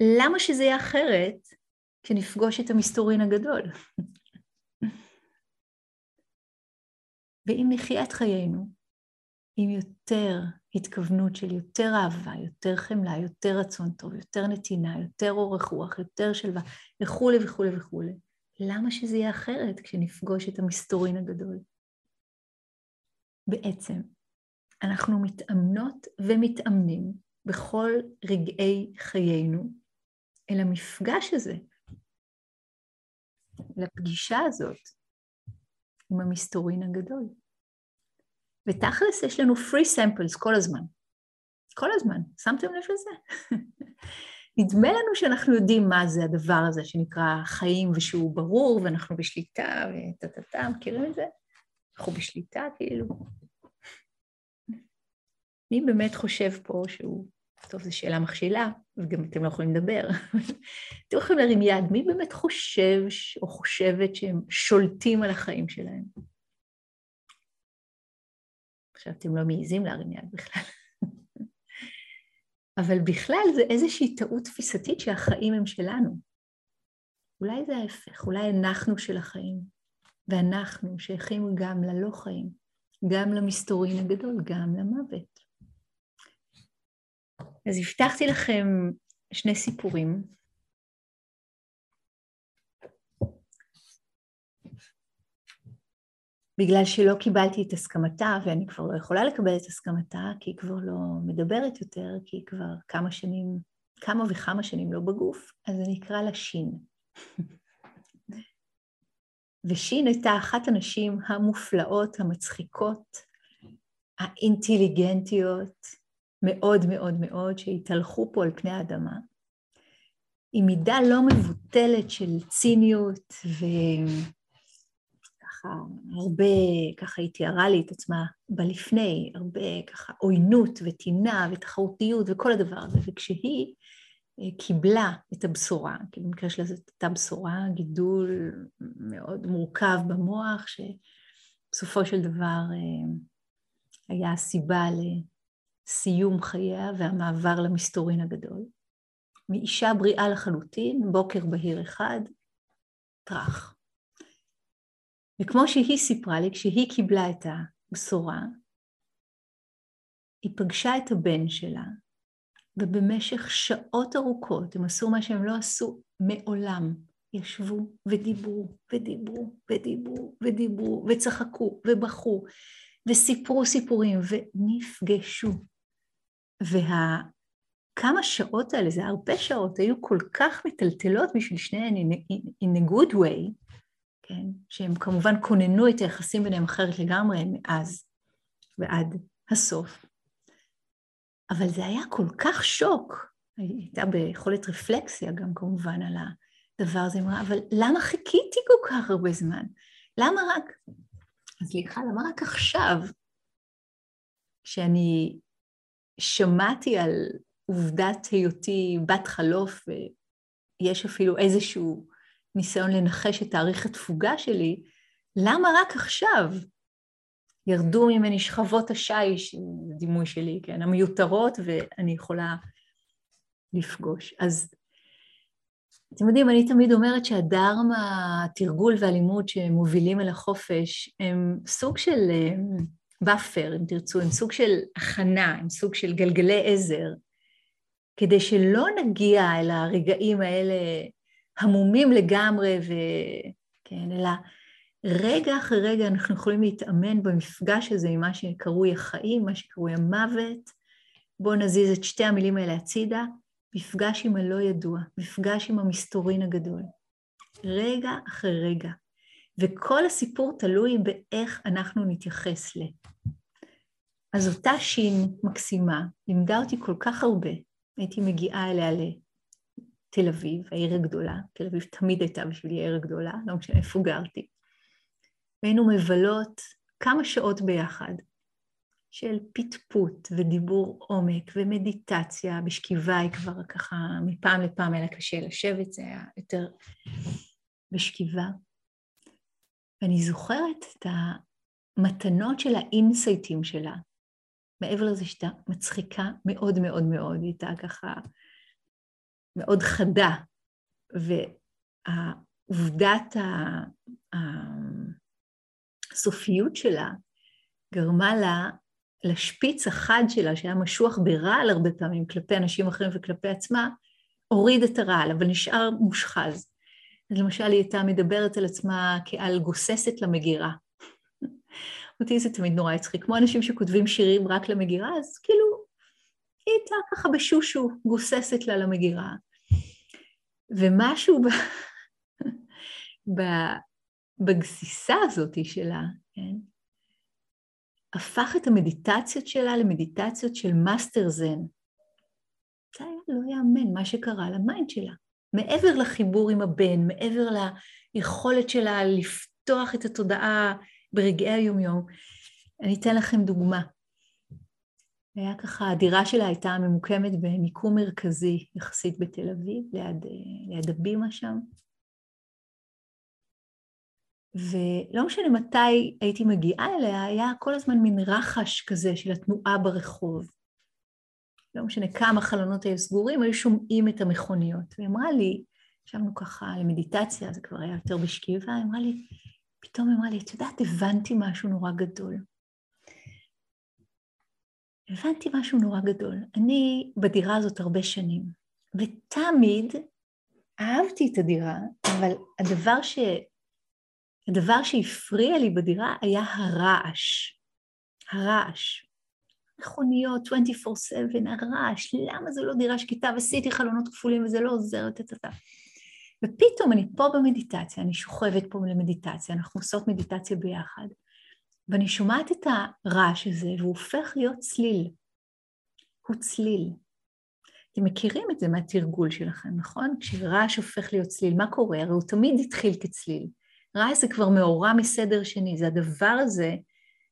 למה שזה יהיה אחרת כשנפגוש את המסתורין הגדול? ואם נחיה את חיינו עם יותר התכוונות של יותר אהבה, יותר חמלה, יותר רצון טוב, יותר נתינה, יותר אורך רוח, יותר שלווה, וכולי וכולי וכולי, למה שזה יהיה אחרת כשנפגוש את המסתורין הגדול? בעצם, אנחנו מתאמנות ומתאמנים בכל רגעי חיינו אל המפגש הזה, לפגישה הזאת עם המסתורין הגדול. ותכלס יש לנו free samples כל הזמן. כל הזמן, שמתם לב לזה? נדמה לנו שאנחנו יודעים מה זה הדבר הזה שנקרא חיים ושהוא ברור ואנחנו בשליטה וטה-טה-טה, מכירים את זה? אנחנו בשליטה כאילו. מי באמת חושב פה שהוא, טוב, זו שאלה מכשילה, וגם אתם לא יכולים לדבר, אתם יכולים להרים יד, מי באמת חושב או חושבת שהם שולטים על החיים שלהם? עכשיו אתם לא מעיזים להרים יד בכלל. אבל בכלל זה איזושהי טעות תפיסתית שהחיים הם שלנו. אולי זה ההפך, אולי אנחנו של החיים, ואנחנו שייכים גם ללא חיים, גם למסתורין הגדול, גם למוות. אז הבטחתי לכם שני סיפורים בגלל שלא קיבלתי את הסכמתה, ואני כבר לא יכולה לקבל את הסכמתה, כי היא כבר לא מדברת יותר, כי היא כבר כמה שנים, כמה וכמה שנים לא בגוף, אז אני אקרא לה שין. ושין הייתה אחת הנשים המופלאות, המצחיקות, האינטליגנטיות, מאוד מאוד מאוד, שהתהלכו פה על פני האדמה, עם מידה לא מבוטלת של ציניות ו... ככה הרבה, ככה היא תיארה לי את עצמה בלפני, הרבה ככה עוינות וטינה ותחרותיות וכל הדבר הזה, וכשהיא אה, קיבלה את הבשורה, כי במקרה שלה זאת הייתה בשורה, גידול מאוד מורכב במוח, שבסופו של דבר אה, היה הסיבה לסיום חייה והמעבר למסתורין הגדול. מאישה בריאה לחלוטין, בוקר בהיר אחד, טראח. וכמו שהיא סיפרה לי, כשהיא קיבלה את הבשורה, היא פגשה את הבן שלה, ובמשך שעות ארוכות הם עשו מה שהם לא עשו מעולם. ישבו ודיברו ודיברו ודיברו ודיברו וצחקו ובכו וסיפרו סיפורים ונפגשו. והכמה שעות האלה, זה הרבה שעות, היו כל כך מטלטלות בשביל שניהם in a good way, כן? שהם כמובן כוננו את היחסים ביניהם אחרת לגמרי מאז ועד הסוף. אבל זה היה כל כך שוק, הייתה ביכולת רפלקסיה גם כמובן על הדבר הזה, אמרה, אבל למה חיכיתי כל כך הרבה זמן? למה רק, סליחה, למה רק עכשיו, כשאני שמעתי על עובדת היותי בת חלוף, ויש אפילו איזשהו ניסיון לנחש את תאריך התפוגה שלי, למה רק עכשיו? ירדו ממני שכבות השיש, דימוי שלי, כן, המיותרות, ואני יכולה לפגוש. אז אתם יודעים, אני תמיד אומרת שהדרמה, התרגול והלימוד שמובילים אל החופש, הם סוג של buffer, אם תרצו, הם סוג של הכנה, הם סוג של גלגלי עזר, כדי שלא נגיע אל הרגעים האלה המומים לגמרי, וכן, אלא רגע אחרי רגע אנחנו יכולים להתאמן במפגש הזה עם מה שקרוי החיים, מה שקרוי המוות. בואו נזיז את שתי המילים האלה הצידה, מפגש עם הלא ידוע, מפגש עם המסתורין הגדול. רגע אחרי רגע. וכל הסיפור תלוי באיך אנחנו נתייחס ל. אז אותה שין מקסימה לימדה אותי כל כך הרבה, הייתי מגיעה אליה לתל אביב, העיר הגדולה, תל אביב תמיד הייתה בשבילי העיר הגדולה, לא משנה איפה גרתי. והיינו מבלות כמה שעות ביחד של פטפוט ודיבור עומק ומדיטציה, בשכיבה היא כבר ככה, מפעם לפעם היה קשה לשבת, זה היה יותר בשכיבה. ואני זוכרת את המתנות של האינסייטים שלה, מעבר לזה שהייתה מצחיקה מאוד מאוד מאוד, היא הייתה ככה מאוד חדה, והעובדת הסופיות שלה גרמה לה לשפיץ החד שלה, שהיה משוח ברעל הרבה פעמים כלפי אנשים אחרים וכלפי עצמה, הוריד את הרעל, אבל נשאר מושחז. אז למשל היא הייתה מדברת על עצמה כעל גוססת למגירה. אותי זה תמיד נורא הצחיק, כמו אנשים שכותבים שירים רק למגירה, אז כאילו, היא הייתה ככה בשושו, גוססת לה למגירה. ומשהו ב... ב... בגסיסה הזאת שלה, כן? הפך את המדיטציות שלה למדיטציות של מאסטר זן. זה היה לא יאמן מה שקרה ל mind שלה. מעבר לחיבור עם הבן, מעבר ליכולת שלה לפתוח את התודעה ברגעי היומיום. אני אתן לכם דוגמה. היה ככה, הדירה שלה הייתה ממוקמת במיקום מרכזי יחסית בתל אביב, ליד, ליד הבימה שם. ולא משנה מתי הייתי מגיעה אליה, היה כל הזמן מין רחש כזה של התנועה ברחוב. לא משנה כמה חלונות היו סגורים, היו שומעים את המכוניות. והיא אמרה לי, ישבנו ככה למדיטציה, זה כבר היה יותר בשכיבה, היא אמרה לי, פתאום אמרה לי, את יודעת, הבנתי משהו נורא גדול. הבנתי משהו נורא גדול. אני בדירה הזאת הרבה שנים, ותמיד אהבתי את הדירה, אבל הדבר, ש... הדבר שהפריע לי בדירה היה הרעש. הרעש. מכוניות 24/7, הרעש, למה זו לא דירה שקטה ועשיתי חלונות כפולים וזה לא עוזר, טטטה. ופתאום אני פה במדיטציה, אני שוכבת פה למדיטציה, אנחנו עושות מדיטציה ביחד, ואני שומעת את הרעש הזה והוא הופך להיות צליל. הוא צליל. אתם מכירים את זה מהתרגול שלכם, נכון? כשרעש הופך להיות צליל, מה קורה? הרי הוא תמיד התחיל כצליל. רעש זה כבר מאורע מסדר שני, זה הדבר הזה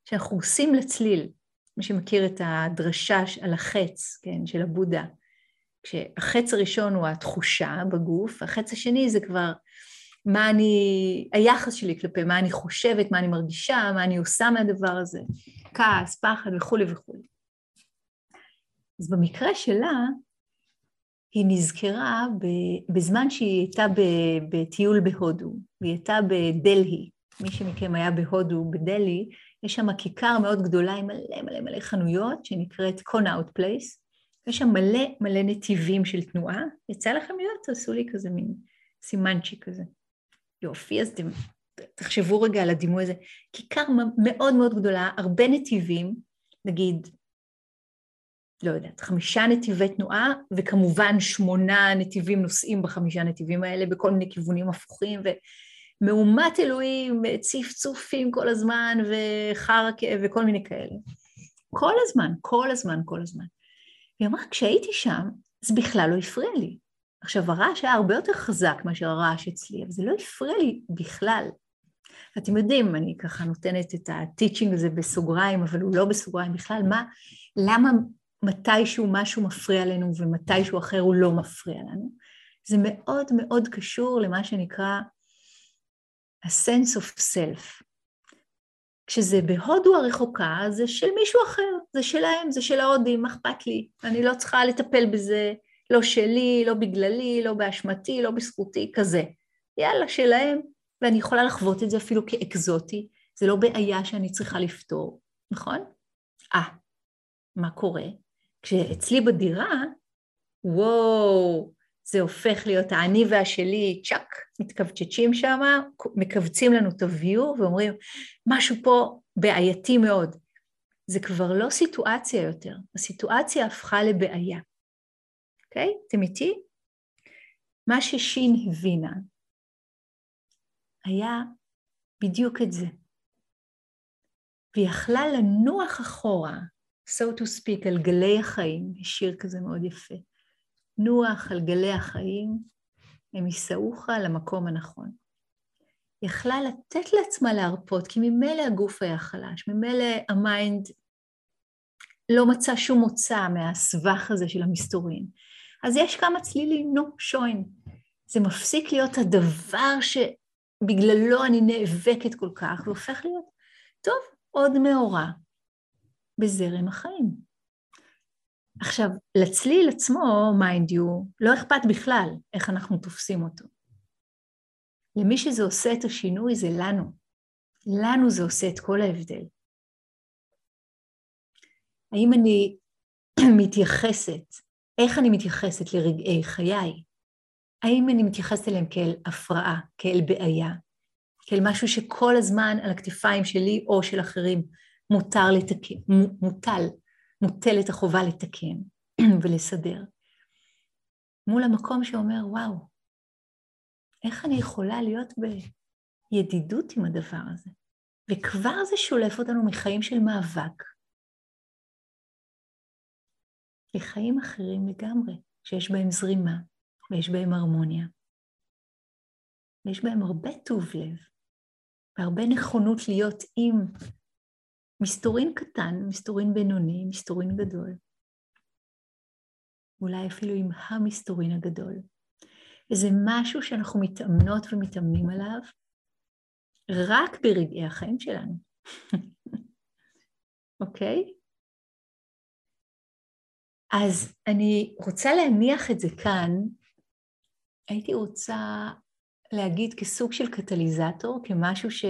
שאנחנו עושים לצליל. מי שמכיר את הדרשה על החץ, כן, של הבודה. כשהחץ הראשון הוא התחושה בגוף, החץ השני זה כבר מה אני, היחס שלי כלפי מה אני חושבת, מה אני מרגישה, מה אני עושה מהדבר הזה, כעס, פחד וכולי וכולי. אז במקרה שלה, היא נזכרה בזמן שהיא הייתה בטיול בהודו, והיא הייתה בדלהי. מי שמכם היה בהודו, בדלהי, יש שם כיכר מאוד גדולה עם מלא מלא מלא חנויות, שנקראת Connaught Place, יש שם מלא מלא נתיבים של תנועה. יצא לכם להיות? תעשו לי כזה מין סימנצ'י כזה. יופי, אז אתם תחשבו רגע על הדימוי הזה. כיכר מאוד מאוד גדולה, הרבה נתיבים, נגיד, לא יודעת, חמישה נתיבי תנועה, וכמובן שמונה נתיבים נוסעים בחמישה נתיבים האלה בכל מיני כיוונים הפוכים, ומהומת אלוהים, צפצופים כל הזמן, וחרקה וכל מיני כאלה. כל הזמן, כל הזמן, כל הזמן. היא אמרה, כשהייתי שם, זה בכלל לא הפריע לי. עכשיו, הרעש היה הרבה יותר חזק מאשר הרעש אצלי, אבל זה לא הפריע לי בכלל. אתם יודעים, אני ככה נותנת את הטיצ'ינג הזה בסוגריים, אבל הוא לא בסוגריים בכלל, מה, למה מתישהו משהו מפריע לנו ומתישהו אחר הוא לא מפריע לנו? זה מאוד מאוד קשור למה שנקרא ה-sense of self. כשזה בהודו הרחוקה, זה של מישהו אחר, זה שלהם, זה של ההודים, מה אכפת לי? אני לא צריכה לטפל בזה, לא שלי, לא בגללי, לא באשמתי, לא בזכותי, כזה. יאללה, שלהם, ואני יכולה לחוות את זה אפילו כאקזוטי, זה לא בעיה שאני צריכה לפתור, נכון? אה, מה קורה? כשאצלי בדירה, וואו, זה הופך להיות האני והשלי, צ'אק, מתכווצ'צ'ים שם, מכווצים לנו את הוויור ואומרים, משהו פה בעייתי מאוד. זה כבר לא סיטואציה יותר, הסיטואציה הפכה לבעיה. אוקיי? Okay? אתם איתי? מה ששין הבינה היה בדיוק את זה. והיא יכלה לנוח אחורה, so to speak, על גלי החיים, שיר כזה מאוד יפה. נוח על גלי החיים, הם יישאוך למקום הנכון. יכלה לתת לעצמה להרפות, כי ממילא הגוף היה חלש, ממילא ה mind לא מצא שום מוצא מהסבך הזה של המסתורין. אז יש כמה צלילים, נו, שוין. זה מפסיק להיות הדבר שבגללו אני נאבקת כל כך, והופך להיות, טוב, עוד מאורע בזרם החיים. עכשיו, לצליל עצמו, mind you, לא אכפת בכלל איך אנחנו תופסים אותו. למי שזה עושה את השינוי זה לנו. לנו זה עושה את כל ההבדל. האם אני מתייחסת, איך אני מתייחסת לרגעי חיי? האם אני מתייחסת אליהם כאל הפרעה, כאל בעיה, כאל משהו שכל הזמן על הכתפיים שלי או של אחרים מותר לתקן, מוטל מוטלת החובה לתקן ולסדר, מול המקום שאומר, וואו, איך אני יכולה להיות בידידות עם הדבר הזה? וכבר זה שולף אותנו מחיים של מאבק לחיים אחרים לגמרי, שיש בהם זרימה ויש בהם הרמוניה. ויש בהם הרבה טוב לב והרבה נכונות להיות עם מסתורין קטן, מסתורין בינוני, מסתורין גדול. אולי אפילו עם המסתורין הגדול. איזה משהו שאנחנו מתאמנות ומתאמנים עליו רק ברגעי החיים שלנו. אוקיי? אז אני רוצה להניח את זה כאן. הייתי רוצה להגיד כסוג של קטליזטור, כמשהו ש...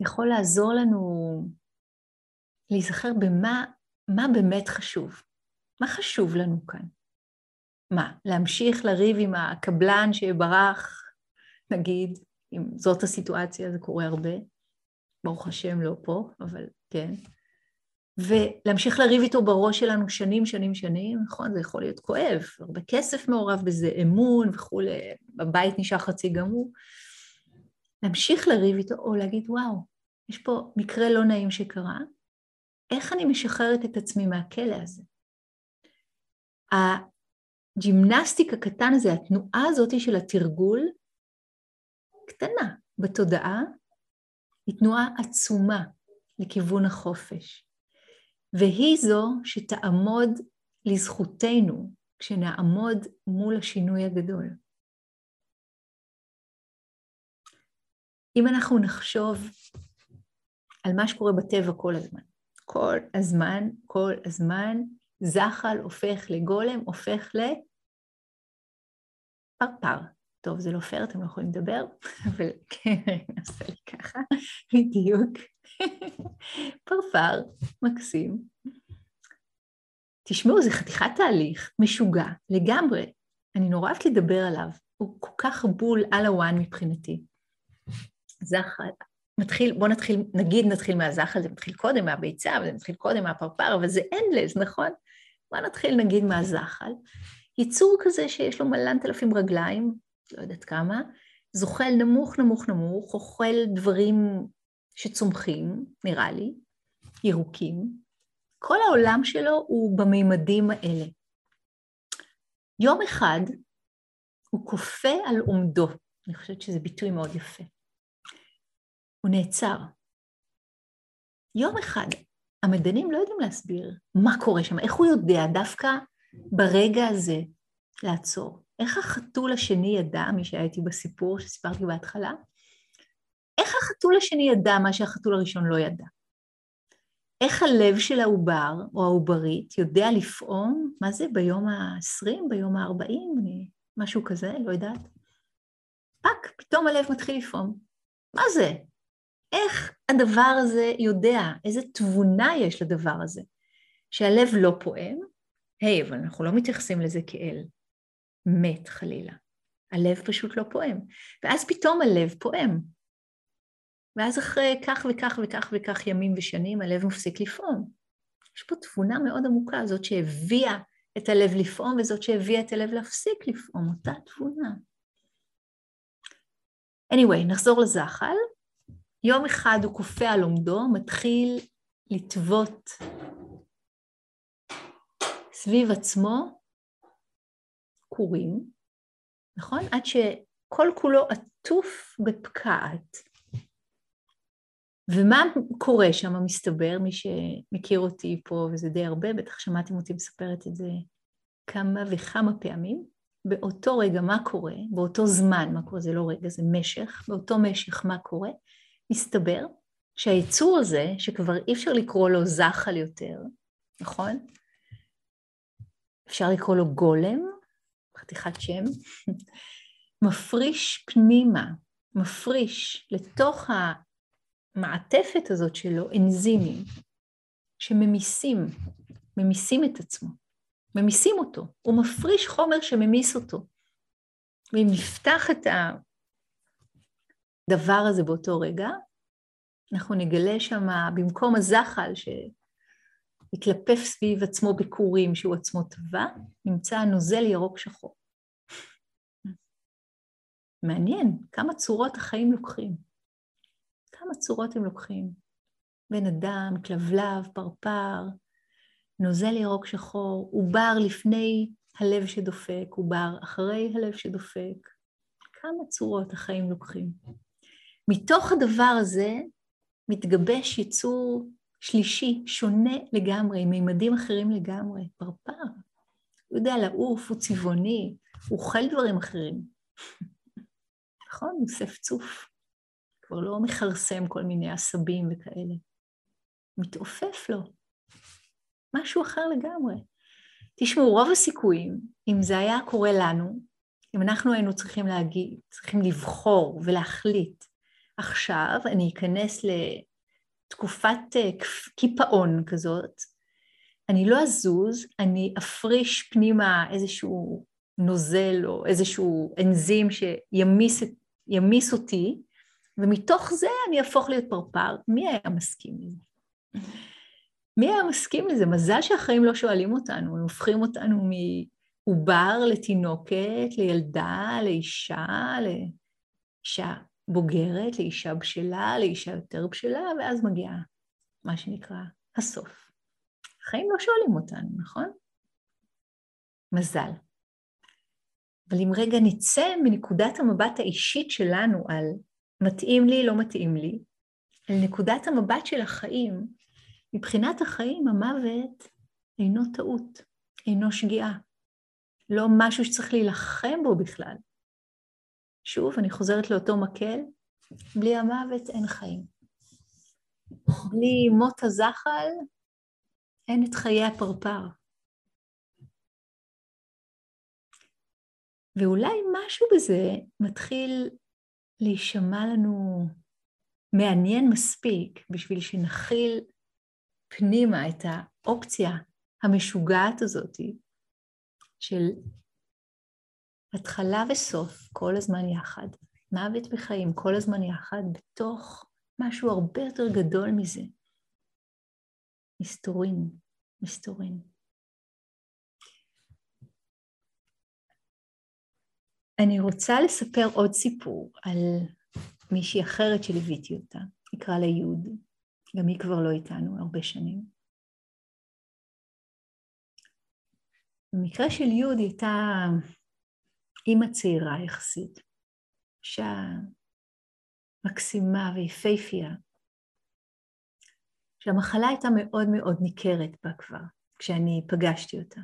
יכול לעזור לנו להיזכר במה מה באמת חשוב. מה חשוב לנו כאן? מה, להמשיך לריב עם הקבלן שברח, נגיד, אם זאת הסיטואציה, זה קורה הרבה, ברוך השם לא פה, אבל כן, ולהמשיך לריב איתו בראש שלנו שנים, שנים, שנים, נכון? זה יכול להיות כואב, הרבה כסף מעורב בזה, אמון וכולי, בבית נשאר חצי גמור. להמשיך לריב איתו, או להגיד, וואו, יש פה מקרה לא נעים שקרה, איך אני משחררת את עצמי מהכלא הזה? ה gymnastic הקטן הזה, התנועה הזאת של התרגול, קטנה בתודעה, היא תנועה עצומה לכיוון החופש. והיא זו שתעמוד לזכותנו כשנעמוד מול השינוי הגדול. אם אנחנו נחשוב על מה שקורה בטבע כל הזמן. כל הזמן, כל הזמן, זחל הופך לגולם, הופך לפרפר. טוב, זה לא פייר, אתם לא יכולים לדבר, אבל כן, אני אעשה לי ככה, בדיוק. פרפר, מקסים. תשמעו, זה חתיכת תהליך משוגע לגמרי. אני נורא אוהבת לדבר עליו, הוא כל כך בול על ה one מבחינתי. זחל, מתחיל, בוא נתחיל, נגיד נתחיל מהזחל, זה מתחיל קודם מהביצה, וזה מתחיל קודם מהפרפר, אבל זה endless, נכון? בוא נתחיל נגיד מהזחל. יצור כזה שיש לו מלנת אלפים רגליים, לא יודעת כמה, זוחל נמוך נמוך נמוך, אוכל דברים שצומחים, נראה לי, ירוקים. כל העולם שלו הוא במימדים האלה. יום אחד הוא כופה על עומדו, אני חושבת שזה ביטוי מאוד יפה. הוא נעצר. יום אחד, המדענים לא יודעים להסביר מה קורה שם, איך הוא יודע דווקא ברגע הזה לעצור. איך החתול השני ידע, מי שהיה איתי בסיפור שסיפרתי בהתחלה, איך החתול השני ידע מה שהחתול הראשון לא ידע? איך הלב של העובר או העוברית יודע לפעום, מה זה, ביום ה-20, ביום ה-40, משהו כזה, לא יודעת? fuck, פתאום הלב מתחיל לפעום. מה זה? איך הדבר הזה יודע, איזה תבונה יש לדבר הזה? שהלב לא פועם, היי, hey, אבל אנחנו לא מתייחסים לזה כאל מת חלילה. הלב פשוט לא פועם. ואז פתאום הלב פועם. ואז אחרי כך וכך וכך וכך ימים ושנים הלב מפסיק לפעום. יש פה תבונה מאוד עמוקה, זאת שהביאה את הלב לפעום וזאת שהביאה את הלב להפסיק לפעום, אותה תבונה. anyway, נחזור לזחל. יום אחד הוא כופה על עומדו, מתחיל לטוות סביב עצמו כורים, נכון? עד שכל כולו עטוף בפקעת. ומה קורה שם, מסתבר, מי שמכיר אותי פה, וזה די הרבה, בטח שמעתם אותי מספרת את זה כמה וכמה פעמים, באותו רגע מה קורה, באותו זמן מה קורה, זה לא רגע, זה משך, באותו משך מה קורה, מסתבר שהיצור הזה, שכבר אי אפשר לקרוא לו זחל יותר, נכון? אפשר לקרוא לו גולם, חתיכת שם, מפריש פנימה, מפריש לתוך המעטפת הזאת שלו אנזימים שממיסים, ממיסים את עצמו, ממיסים אותו, הוא מפריש חומר שממיס אותו. ואם נפתח את הדבר הזה באותו רגע, אנחנו נגלה שם, במקום הזחל שהתלפף סביב עצמו בקורים שהוא עצמו טבע, נמצא נוזל ירוק שחור. מעניין כמה צורות החיים לוקחים. כמה צורות הם לוקחים. בן אדם, כלבלב, פרפר, נוזל ירוק שחור, עובר לפני הלב שדופק, עובר אחרי הלב שדופק. כמה צורות החיים לוקחים. מתוך הדבר הזה מתגבש יצור שלישי, שונה לגמרי, עם מימדים אחרים לגמרי, פרפר. הוא יודע לעוף, הוא צבעוני, הוא אוכל דברים אחרים. נכון? הוא אוסף צוף. כבר לא מכרסם כל מיני עשבים וכאלה. מתעופף לו. משהו אחר לגמרי. תשמעו, רוב הסיכויים, אם זה היה קורה לנו, אם אנחנו היינו צריכים להגיד, צריכים לבחור ולהחליט, עכשיו אני אכנס לתקופת אה, קיפאון כזאת, אני לא אזוז, אני אפריש פנימה איזשהו נוזל או איזשהו אנזים שימיס אותי, ומתוך זה אני אהפוך להיות פרפר. מי היה מסכים לזה? מי היה מסכים לזה? מזל שהחיים לא שואלים אותנו, הם הופכים אותנו מעובר לתינוקת, לילדה, לאישה, לאישה בוגרת, לאישה בשלה, לאישה יותר בשלה, ואז מגיע מה שנקרא הסוף. החיים לא שואלים אותנו, נכון? מזל. אבל אם רגע נצא מנקודת המבט האישית שלנו על מתאים לי, לא מתאים לי, אל נקודת המבט של החיים, מבחינת החיים המוות אינו טעות, אינו שגיאה, לא משהו שצריך להילחם בו בכלל. שוב, אני חוזרת לאותו מקל, בלי המוות אין חיים. בלי מות הזחל אין את חיי הפרפר. ואולי משהו בזה מתחיל להישמע לנו מעניין מספיק בשביל שנכיל פנימה את האופציה המשוגעת הזאת של התחלה וסוף כל הזמן יחד, מוות וחיים כל הזמן יחד, בתוך משהו הרבה יותר גדול מזה. מסתורין, מסתורין. אני רוצה לספר עוד סיפור על מישהי אחרת שליוויתי אותה, נקרא לה יוד, גם היא כבר לא איתנו הרבה שנים. במקרה של יוד היא הייתה אימא צעירה יחסית, אישה מקסימה ויפייפייה, שהמחלה הייתה מאוד מאוד ניכרת בה כבר, כשאני פגשתי אותה.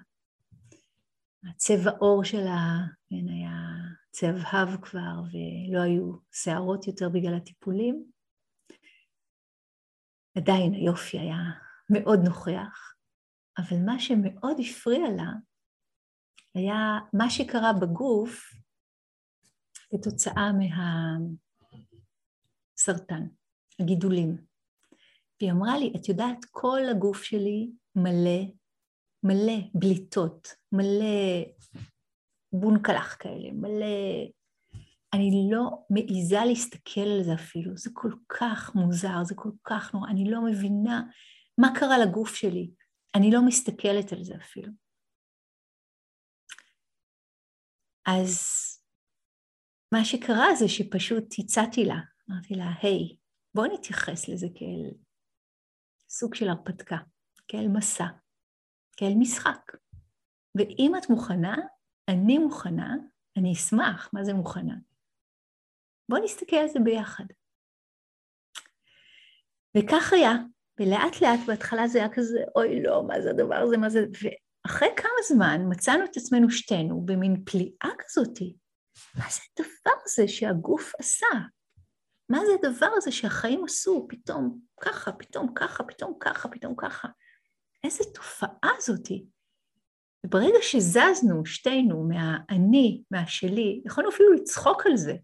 הצבע עור שלה כן, היה צהבהב כבר, ולא היו שערות יותר בגלל הטיפולים. עדיין היופי היה מאוד נוכח, אבל מה שמאוד הפריע לה היה מה שקרה בגוף כתוצאה מהסרטן, הגידולים. והיא אמרה לי, את יודעת, כל הגוף שלי מלא, מלא בליטות, מלא בונקלח כאלה, מלא... אני לא מעיזה להסתכל על זה אפילו, זה כל כך מוזר, זה כל כך נורא, אני לא מבינה מה קרה לגוף שלי, אני לא מסתכלת על זה אפילו. אז מה שקרה זה שפשוט הצעתי לה, אמרתי לה, היי, hey, בואי נתייחס לזה כאל סוג של הרפתקה, כאל מסע, כאל משחק. ואם את מוכנה, אני מוכנה, אני אשמח, מה זה מוכנה? בואו נסתכל על זה ביחד. וכך היה, ולאט לאט בהתחלה זה היה כזה, אוי לא, מה זה הדבר הזה, מה זה, ואחרי כמה זמן מצאנו את עצמנו שתינו במין פליאה כזאתי. מה זה הדבר הזה שהגוף עשה? מה זה הדבר הזה שהחיים עשו פתאום ככה, פתאום ככה, פתאום ככה, פתאום ככה? איזה תופעה זאתי. וברגע שזזנו שתינו מהאני, מהשלי, יכולנו אפילו לצחוק על זה,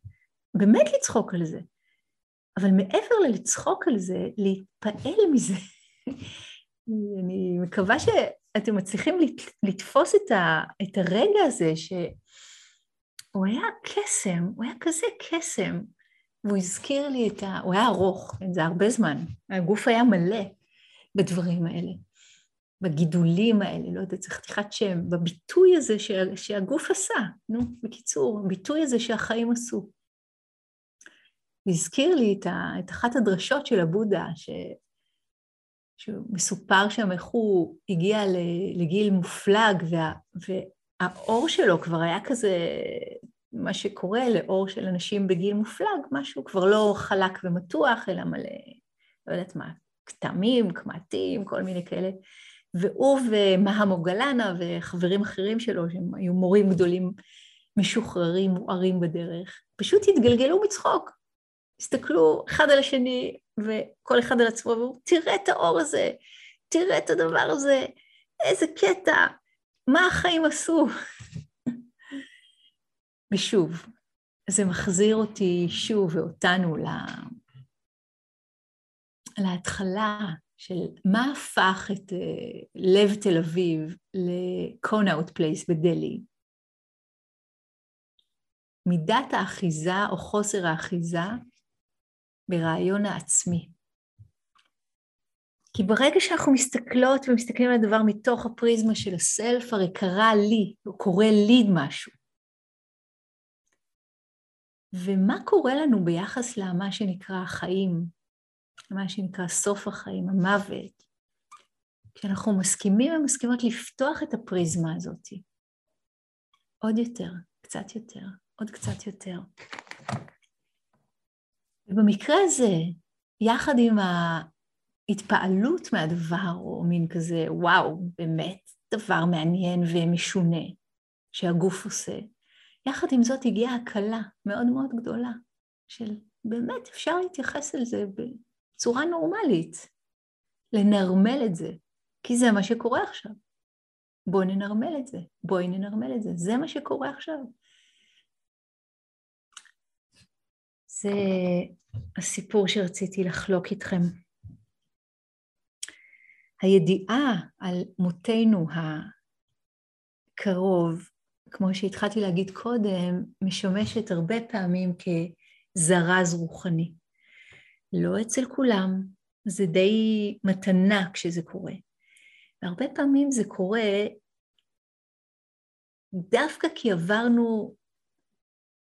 באמת לצחוק על זה, אבל מעבר ללצחוק על זה, להתפעל מזה. אני מקווה שאתם מצליחים לתפוס את, ה, את הרגע הזה שהוא היה קסם, הוא היה כזה קסם, והוא הזכיר לי את ה... הוא היה ארוך, זה הרבה זמן, הגוף היה מלא בדברים האלה. בגידולים האלה, לא יודעת, זה חתיכת שם, בביטוי הזה שה, שהגוף עשה, נו, בקיצור, הביטוי הזה שהחיים עשו. והזכיר לי את, ה, את אחת הדרשות של הבודה, ש, שמסופר שם איך הוא הגיע לגיל מופלג, וה, והאור שלו כבר היה כזה, מה שקורה לאור של אנשים בגיל מופלג, משהו כבר לא חלק ומתוח, אלא מלא, לא יודעת מה, כתמים, קמטים, כל מיני כאלה. והוא ומהמו גלנה וחברים אחרים שלו, שהם היו מורים גדולים, משוחררים, מוארים בדרך, פשוט התגלגלו מצחוק. הסתכלו אחד על השני וכל אחד על עצמו, ואמרו, תראה את האור הזה, תראה את הדבר הזה, איזה קטע, מה החיים עשו? ושוב, זה מחזיר אותי שוב ואותנו להתחלה של מה הפך את אה, לב תל אביב לקונאוט פלייס בדלהי. מידת האחיזה או חוסר האחיזה ברעיון העצמי. כי ברגע שאנחנו מסתכלות ומסתכלים על הדבר מתוך הפריזמה של הסלף, הרי קרה לי, או קורה לי משהו. ומה קורה לנו ביחס למה שנקרא החיים, מה שנקרא סוף החיים, המוות, כשאנחנו מסכימים ומסכימות לפתוח את הפריזמה הזאת עוד יותר, קצת יותר, עוד קצת יותר. ובמקרה הזה, יחד עם ההתפעלות מהדבר, או מין כזה, וואו, באמת דבר מעניין ומשונה שהגוף עושה, יחד עם זאת הגיעה הקלה מאוד מאוד גדולה של באמת אפשר להתייחס אל זה צורה נורמלית, לנרמל את זה, כי זה מה שקורה עכשיו. בואי ננרמל את זה, בואי ננרמל את זה, זה מה שקורה עכשיו. זה הסיפור שרציתי לחלוק איתכם. הידיעה על מותנו הקרוב, כמו שהתחלתי להגיד קודם, משמשת הרבה פעמים כזרז רוחני. לא אצל כולם, זה די מתנה כשזה קורה. והרבה פעמים זה קורה דווקא כי עברנו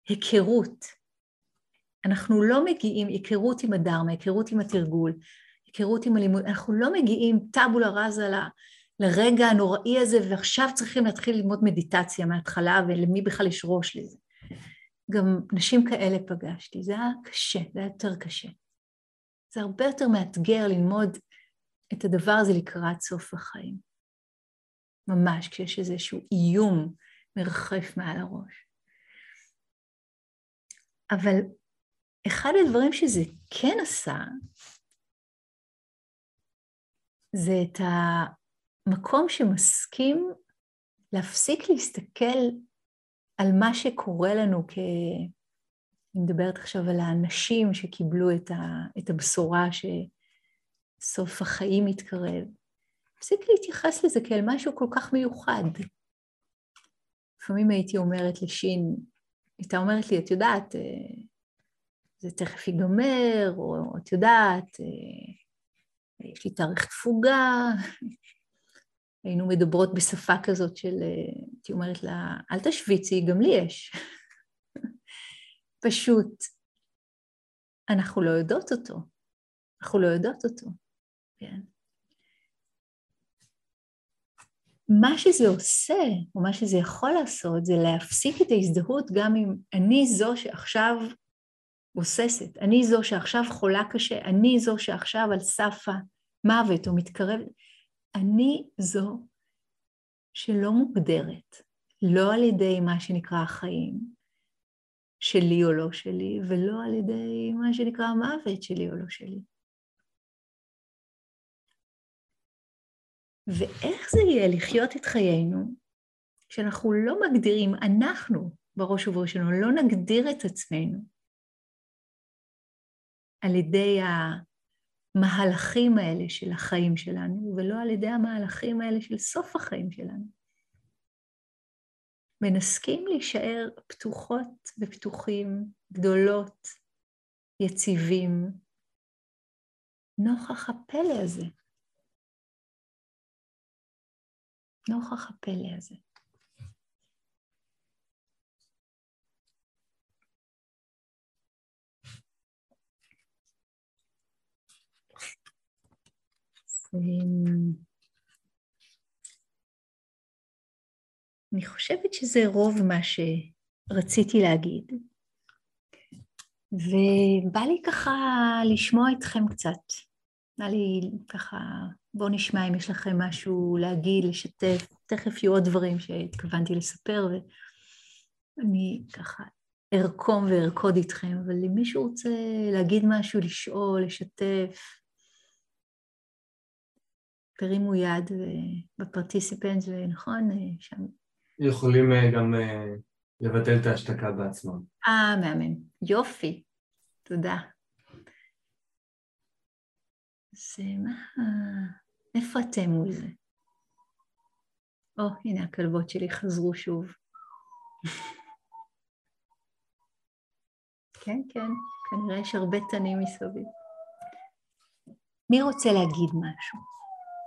היכרות. אנחנו לא מגיעים, היכרות עם הדרמה, היכרות עם התרגול, היכרות עם הלימוד, אנחנו לא מגיעים טאבולה ראזה לרגע הנוראי הזה, ועכשיו צריכים להתחיל ללמוד מדיטציה מההתחלה, ולמי בכלל יש ראש לזה. גם נשים כאלה פגשתי, זה היה קשה, זה היה יותר קשה. זה הרבה יותר מאתגר ללמוד את הדבר הזה לקראת סוף החיים. ממש, כשיש איזשהו איום מרחף מעל הראש. אבל אחד הדברים שזה כן עשה, זה את המקום שמסכים להפסיק להסתכל על מה שקורה לנו כ... אני מדברת עכשיו על האנשים שקיבלו את, ה... את הבשורה שסוף החיים מתקרב. להפסיק להתייחס לזה כאל משהו כל כך מיוחד. לפעמים הייתי אומרת לשין, הייתה אומרת לי, את יודעת, אה, זה תכף ייגמר, או את יודעת, אה, יש לי תאריך תפוגה. היינו מדברות בשפה כזאת של, אה, הייתי אומרת לה, אל תשוויצי, גם לי יש. פשוט, אנחנו לא יודעות אותו. אנחנו לא יודעות אותו, כן? מה שזה עושה, או מה שזה יכול לעשות, זה להפסיק את ההזדהות גם אם אני זו שעכשיו גוססת, אני זו שעכשיו חולה קשה, אני זו שעכשיו על סף המוות או מתקרבת, אני זו שלא מוגדרת, לא על ידי מה שנקרא החיים, שלי או לא שלי, ולא על ידי מה שנקרא המוות שלי או לא שלי. ואיך זה יהיה לחיות את חיינו כשאנחנו לא מגדירים, אנחנו בראש ובראשונה, לא נגדיר את עצמנו על ידי המהלכים האלה של החיים שלנו, ולא על ידי המהלכים האלה של סוף החיים שלנו. ונסכים להישאר פתוחות ופתוחים, גדולות, יציבים, נוכח הפלא הזה. נוכח הפלא הזה. אני חושבת שזה רוב מה שרציתי להגיד, ובא לי ככה לשמוע אתכם קצת. בא לי ככה בואו נשמע אם יש לכם משהו להגיד, לשתף. תכף יהיו עוד דברים שהתכוונתי לספר, ואני ככה ארקום וארקוד איתכם, אבל אם מישהו רוצה להגיד משהו, לשאול, לשתף, תרימו יד בפרטיסיפנט, ונכון, שם. יכולים אה, גם אה, לבטל את ההשתקה בעצמם. אה, מהמם. יופי. תודה. זה מה... איפה אתם מול זה? או, הנה הכלבות שלי חזרו שוב. כן, כן, כנראה יש הרבה תנים מסביב. מי רוצה להגיד משהו?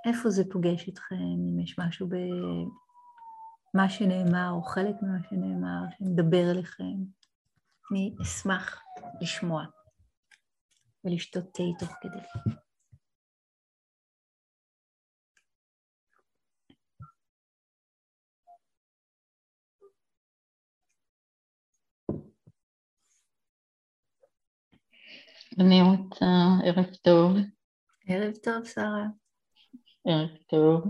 איפה זה פוגש אתכם, אם יש משהו במה שנאמר, או חלק ממה שנאמר, שמדבר אליכם? אני אשמח לשמוע ולשתות תה תוך כדי. אני רוצה, ערב טוב. ערב טוב, שרה. ערב טוב.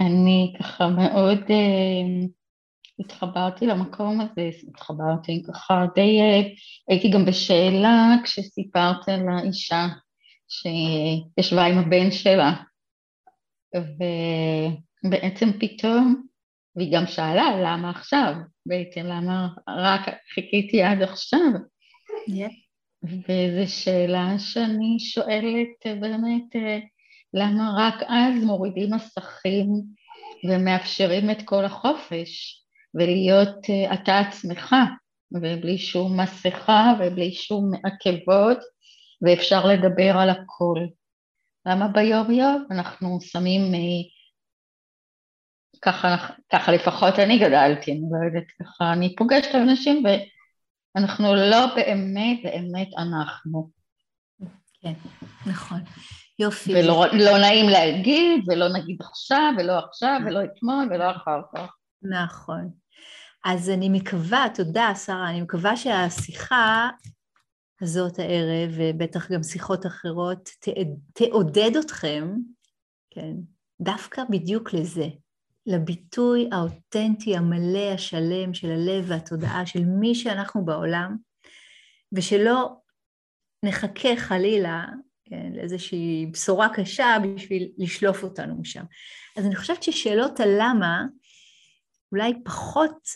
אני ככה מאוד uh, התחברתי למקום הזה, התחברתי ככה די, uh, הייתי גם בשאלה כשסיפרת על האישה שישבה עם הבן שלה, ובעצם פתאום, והיא גם שאלה למה עכשיו, בעצם למה רק חיכיתי עד עכשיו. Yeah. וזו שאלה שאני שואלת באמת, למה רק אז מורידים מסכים ומאפשרים את כל החופש ולהיות uh, אתה עצמך ובלי שום מסכה ובלי שום עקבות ואפשר לדבר על הכל. למה ביום יום אנחנו שמים, uh, ככה, ככה לפחות אני גדלתי, אני לא יודעת, ככה אני פוגשת אנשים ואנחנו לא באמת באמת אנחנו. כן, נכון. יופי. ולא לא נעים להגיד, ולא נגיד עכשיו, ולא עכשיו, ולא אתמול, ולא אחר כך. נכון. אז אני מקווה, תודה שרה, אני מקווה שהשיחה הזאת הערב, ובטח גם שיחות אחרות, תעודד אתכם, כן, דווקא בדיוק לזה, לביטוי האותנטי, המלא, השלם של הלב והתודעה של מי שאנחנו בעולם, ושלא נחכה חלילה כן, לאיזושהי בשורה קשה בשביל לשלוף אותנו משם. אז אני חושבת ששאלות הלמה אולי פחות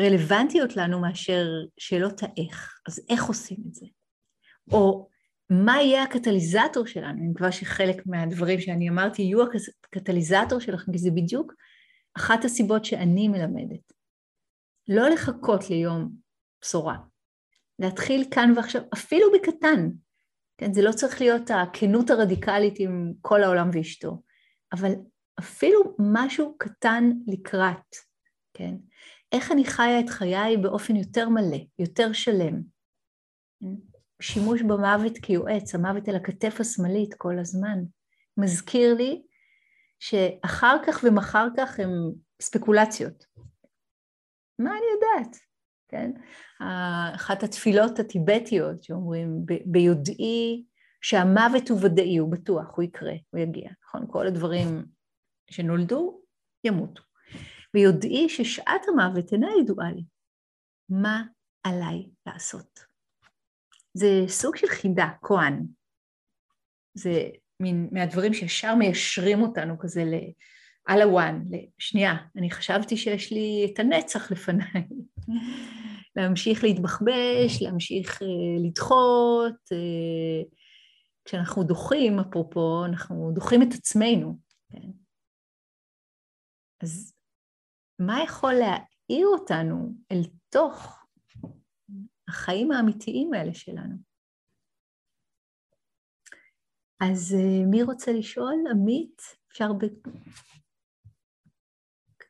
רלוונטיות לנו מאשר שאלות האיך. אז איך עושים את זה? או מה יהיה הקטליזטור שלנו? אני מקווה שחלק מהדברים שאני אמרתי יהיו הקטליזטור שלכם, כי זה בדיוק אחת הסיבות שאני מלמדת. לא לחכות ליום בשורה, להתחיל כאן ועכשיו, אפילו בקטן. כן, זה לא צריך להיות הכנות הרדיקלית עם כל העולם ואשתו, אבל אפילו משהו קטן לקראת, כן? איך אני חיה את חיי באופן יותר מלא, יותר שלם. שימוש במוות כיועץ, המוות אל הכתף השמאלית כל הזמן, מזכיר לי שאחר כך ומחר כך הם ספקולציות. מה אני יודעת? כן? אחת התפילות הטיבטיות שאומרים, ביודעי שהמוות הוא ודאי, הוא בטוח, הוא יקרה, הוא יגיע, נכון? כל הדברים שנולדו, ימותו. ביודעי ששעת המוות אינה ידועה לי. מה עליי לעשות? זה סוג של חידה, כהן. זה מין מהדברים שישר מיישרים אותנו כזה ל... על הוואן, שנייה, אני חשבתי שיש לי את הנצח לפניי. להמשיך להתבחבש, להמשיך uh, לדחות. Uh, כשאנחנו דוחים, אפרופו, אנחנו דוחים את עצמנו. כן? אז מה יכול להעיר אותנו אל תוך החיים האמיתיים האלה שלנו? אז uh, מי רוצה לשאול? עמית? אפשר ב...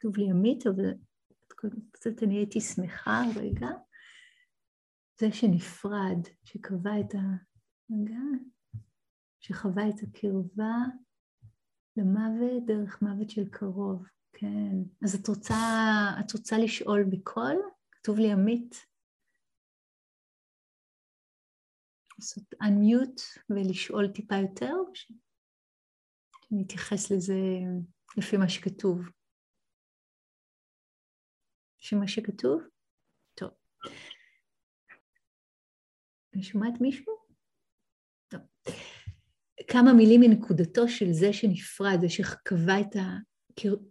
כתוב לי עמית, אבל קצת אני הייתי שמחה רגע. זה שנפרד, שקבע את ה... רגע, שחווה את הקרבה למוות דרך מוות של קרוב, כן. אז את רוצה, את רוצה לשאול בקול? כתוב לי עמית. לעשות unmute ולשאול טיפה יותר, אתייחס לזה לפי מה שכתוב. שמה שכתוב? טוב. אני שומעת מישהו? טוב. כמה מילים מנקודתו של זה שנפרד, זה שחווה את ה...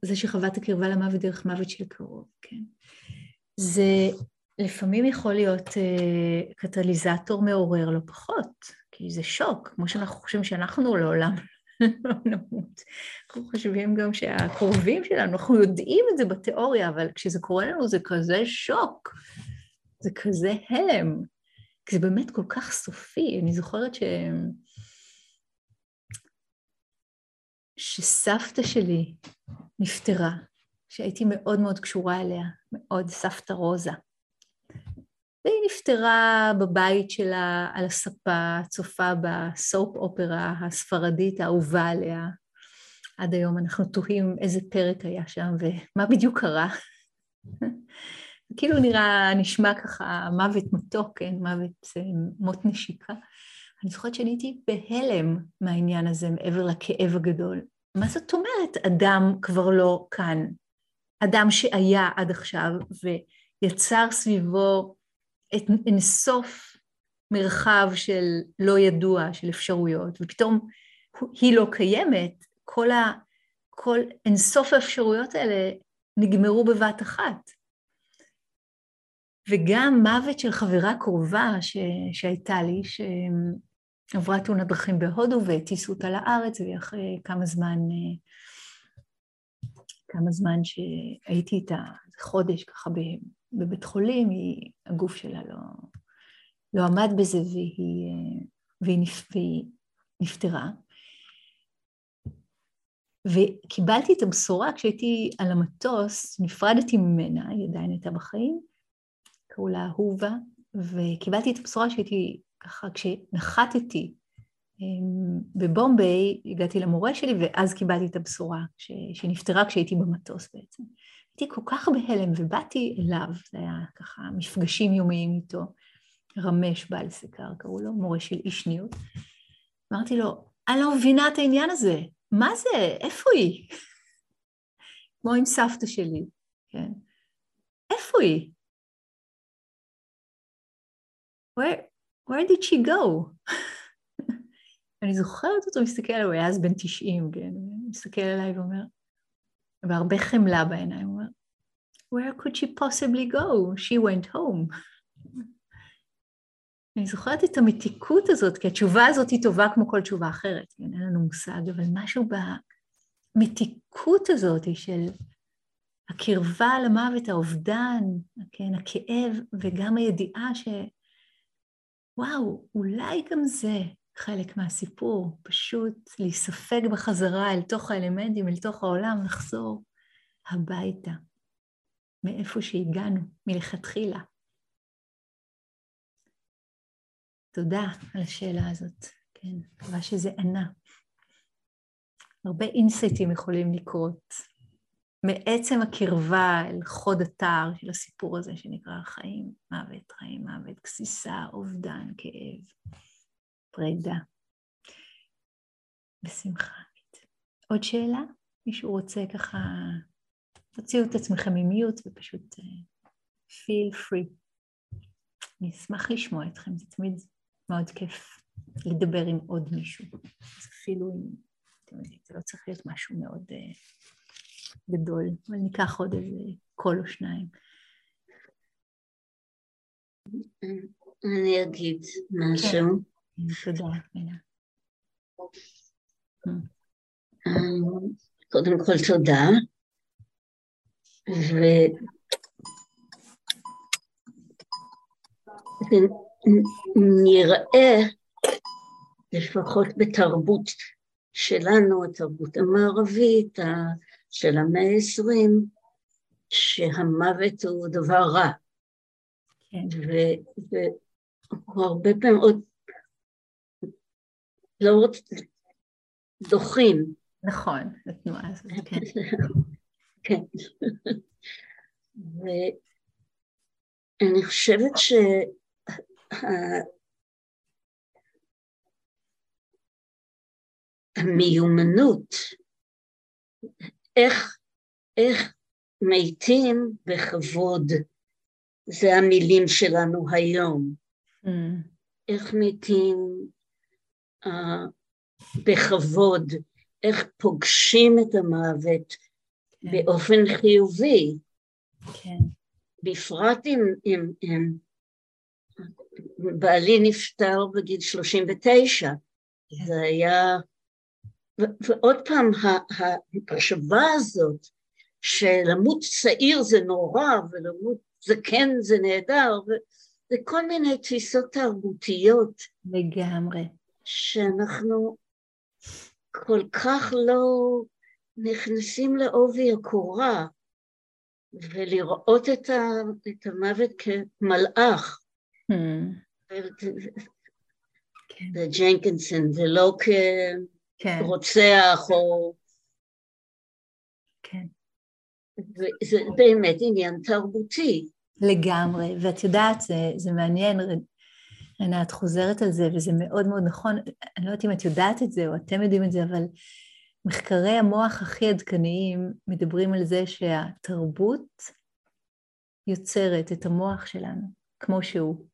זה שחווה את הקרבה למוות דרך מוות של קרוב, כן? זה לפעמים יכול להיות uh, קטליזטור מעורר לא פחות, כי זה שוק, כמו שאנחנו חושבים שאנחנו לעולם לא נמות. אנחנו חושבים גם שהקרובים שלנו, אנחנו יודעים את זה בתיאוריה, אבל כשזה קורה לנו זה כזה שוק, זה כזה הלם, כי זה באמת כל כך סופי. אני זוכרת ש... שסבתא שלי נפטרה, שהייתי מאוד מאוד קשורה אליה, מאוד סבתא רוזה. והיא נפטרה בבית שלה על הספה, צופה בסופ אופרה הספרדית האהובה עליה. עד היום אנחנו תוהים איזה פרק היה שם ומה בדיוק קרה. כאילו נראה, נשמע ככה מוות מתוק, כן? מוות אה, מות נשיקה. אני זוכרת שאני הייתי בהלם מהעניין הזה מעבר לכאב הגדול. מה זאת אומרת אדם כבר לא כאן? אדם שהיה עד עכשיו ויצר סביבו את אינסוף מרחב של לא ידוע, של אפשרויות, ופתאום היא לא קיימת, כל, ה, כל אינסוף האפשרויות האלה נגמרו בבת אחת. וגם מוות של חברה קרובה ש, שהייתה לי, ש, עברה תאונת דרכים בהודו והטיסו אותה לארץ, ואחרי כמה זמן, אה, כמה זמן שהייתי איתה, חודש ככה בבית חולים, היא, הגוף שלה לא, לא עמד בזה והיא, והיא, נפ, והיא נפטרה. וקיבלתי את הבשורה כשהייתי על המטוס, נפרדתי ממנה, היא עדיין הייתה בחיים, קראו לה אהובה, וקיבלתי את הבשורה שהייתי ככה, כשנחתתי אמ, בבומביי, הגעתי למורה שלי, ואז קיבלתי את הבשורה ש, שנפטרה כשהייתי במטוס בעצם. הייתי כל כך בהלם, ובאתי אליו, זה היה ככה מפגשים יומיים איתו, רמש בעל סקר קראו לו, מורה של אי שניות. אמרתי לו, אני לא מבינה את העניין הזה, מה זה? איפה היא? כמו עם סבתא שלי, כן? איפה היא? Where, where did she go? אני זוכרת אותו מסתכל עליי, הוא היה אז בן 90, כן? הוא מסתכל עליי ואומר, והרבה חמלה בעיניים, הוא אומר, where could she possibly go? She went home. אני זוכרת את המתיקות הזאת, כי התשובה הזאת היא טובה כמו כל תשובה אחרת, כן, אין לנו מושג, אבל משהו במתיקות הזאת של הקרבה למוות, האובדן, כן, הכאב, וגם הידיעה ש... וואו, אולי גם זה חלק מהסיפור, פשוט להיספג בחזרה אל תוך האלמנטים, אל תוך העולם, לחזור הביתה, מאיפה שהגענו, מלכתחילה. תודה על השאלה הזאת, כן, מקווה שזה ענה. הרבה אינסייטים יכולים לקרות מעצם הקרבה אל חוד אתר של הסיפור הזה שנקרא חיים, מוות, חיים, מוות, גסיסה, אובדן, כאב, פרידה. בשמחה. עוד שאלה? מישהו רוצה ככה, תוציאו את עצמכם ממיוט ופשוט uh, feel free. אני אשמח לשמוע אתכם, זה תמיד מאוד כיף לדבר עם עוד מישהו. אז אפילו אם, אתם יודעים, זה לא צריך להיות משהו מאוד uh, גדול, אבל ניקח עוד איזה קול או שניים. אני אגיד משהו. תודה. קודם כל תודה. ו... נראה, לפחות בתרבות שלנו, התרבות המערבית של המאה העשרים, שהמוות הוא דבר רע. כן. והוא הרבה פעמים עוד לא. דוחים. נכון, התנועה הזאת, כן. כן. ואני חושבת ש... המיומנות, איך, איך מתים בכבוד, זה המילים שלנו היום. Mm. איך מתים בכבוד, איך פוגשים את המוות כן. באופן חיובי. כן. בפרט אם, אם, אם בעלי נפטר בגיל 39, כן. זה היה... ו- ועוד פעם, המחשבה הזאת שלמות צעיר זה נורא ולמות זקן זה נהדר, זה כל מיני תפיסות תרבותיות. לגמרי. שאנחנו כל כך לא נכנסים לעובי הקורה, ולראות את, ה, את המוות כמלאך. Hmm. זה ג'נקינסון, זה לא כרוצח כן. או... כן. זה באמת עניין תרבותי. לגמרי, ואת יודעת, זה, זה מעניין, את חוזרת על זה, וזה מאוד מאוד נכון, אני לא יודעת אם את יודעת את זה או אתם יודעים את זה, אבל מחקרי המוח הכי עדכניים מדברים על זה שהתרבות יוצרת את המוח שלנו, כמו שהוא.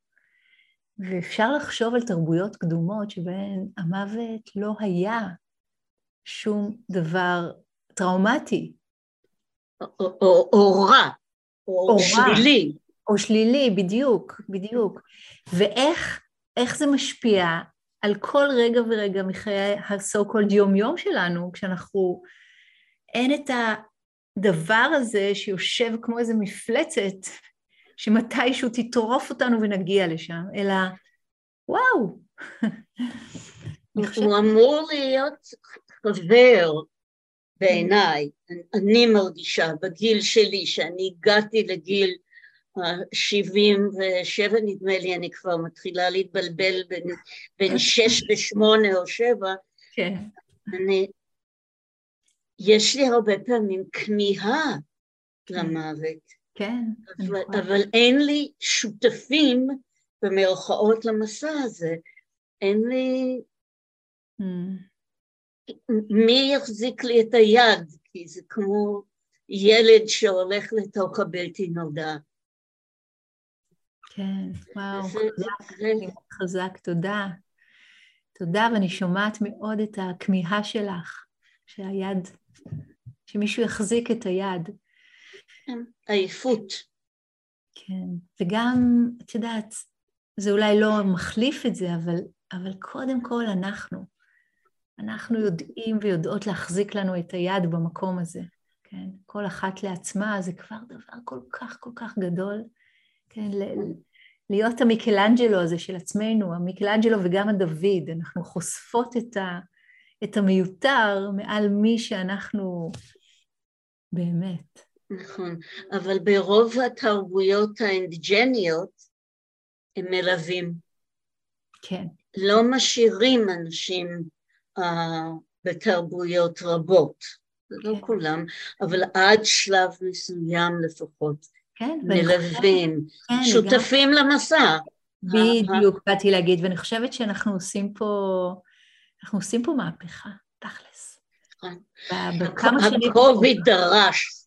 ואפשר לחשוב על תרבויות קדומות שבהן המוות לא היה שום דבר טראומטי. או, רע, או שלילי. או שלילי, בדיוק, בדיוק. ואיך זה משפיע על כל רגע ורגע מחיי ה-so called יום-יום שלנו, כשאנחנו, אין את הדבר הזה שיושב כמו איזה מפלצת, שמתישהו תטרוף אותנו ונגיע לשם, אלא וואו. הוא אמור להיות חבר בעיניי, אני מרגישה בגיל שלי, שאני הגעתי לגיל שבעים ושבע נדמה לי, אני כבר מתחילה להתבלבל בין, בין שש ושמונה או שבע, כן. אני, יש לי הרבה פעמים כמיהה למוות, כן. אבל, נכון. אבל אין לי שותפים במרכאות למסע הזה, אין לי Mm. מי יחזיק לי את היד, כי זה כמו ילד שהולך לתוך הבלתי נודע. כן, וואו, זה- חזק, חזק, תודה. תודה, ואני שומעת מאוד את הכמיהה שלך, שהיד, שמישהו יחזיק את היד. עייפות. כן, וגם, את יודעת, זה אולי לא מחליף את זה, אבל, אבל קודם כל אנחנו. אנחנו יודעים ויודעות להחזיק לנו את היד במקום הזה, כן? כל אחת לעצמה זה כבר דבר כל כך כל כך גדול, כן? להיות המיקלנג'לו הזה של עצמנו, המיקלנג'לו וגם הדוד, אנחנו חושפות את, ה, את המיותר מעל מי שאנחנו באמת. נכון, אבל ברוב התרבויות האינדיג'ניות הם מלווים, כן, לא משאירים אנשים uh, בתרבויות רבות, לא כן. כולם, אבל עד שלב מסוים לפחות, כן. מלווים, כן. שותפים למסע. בדיוק, באתי להגיד, ואני חושבת שאנחנו עושים פה, אנחנו עושים פה מהפכה, תכלס. ב- בכמה שנים... הקוביד דרש,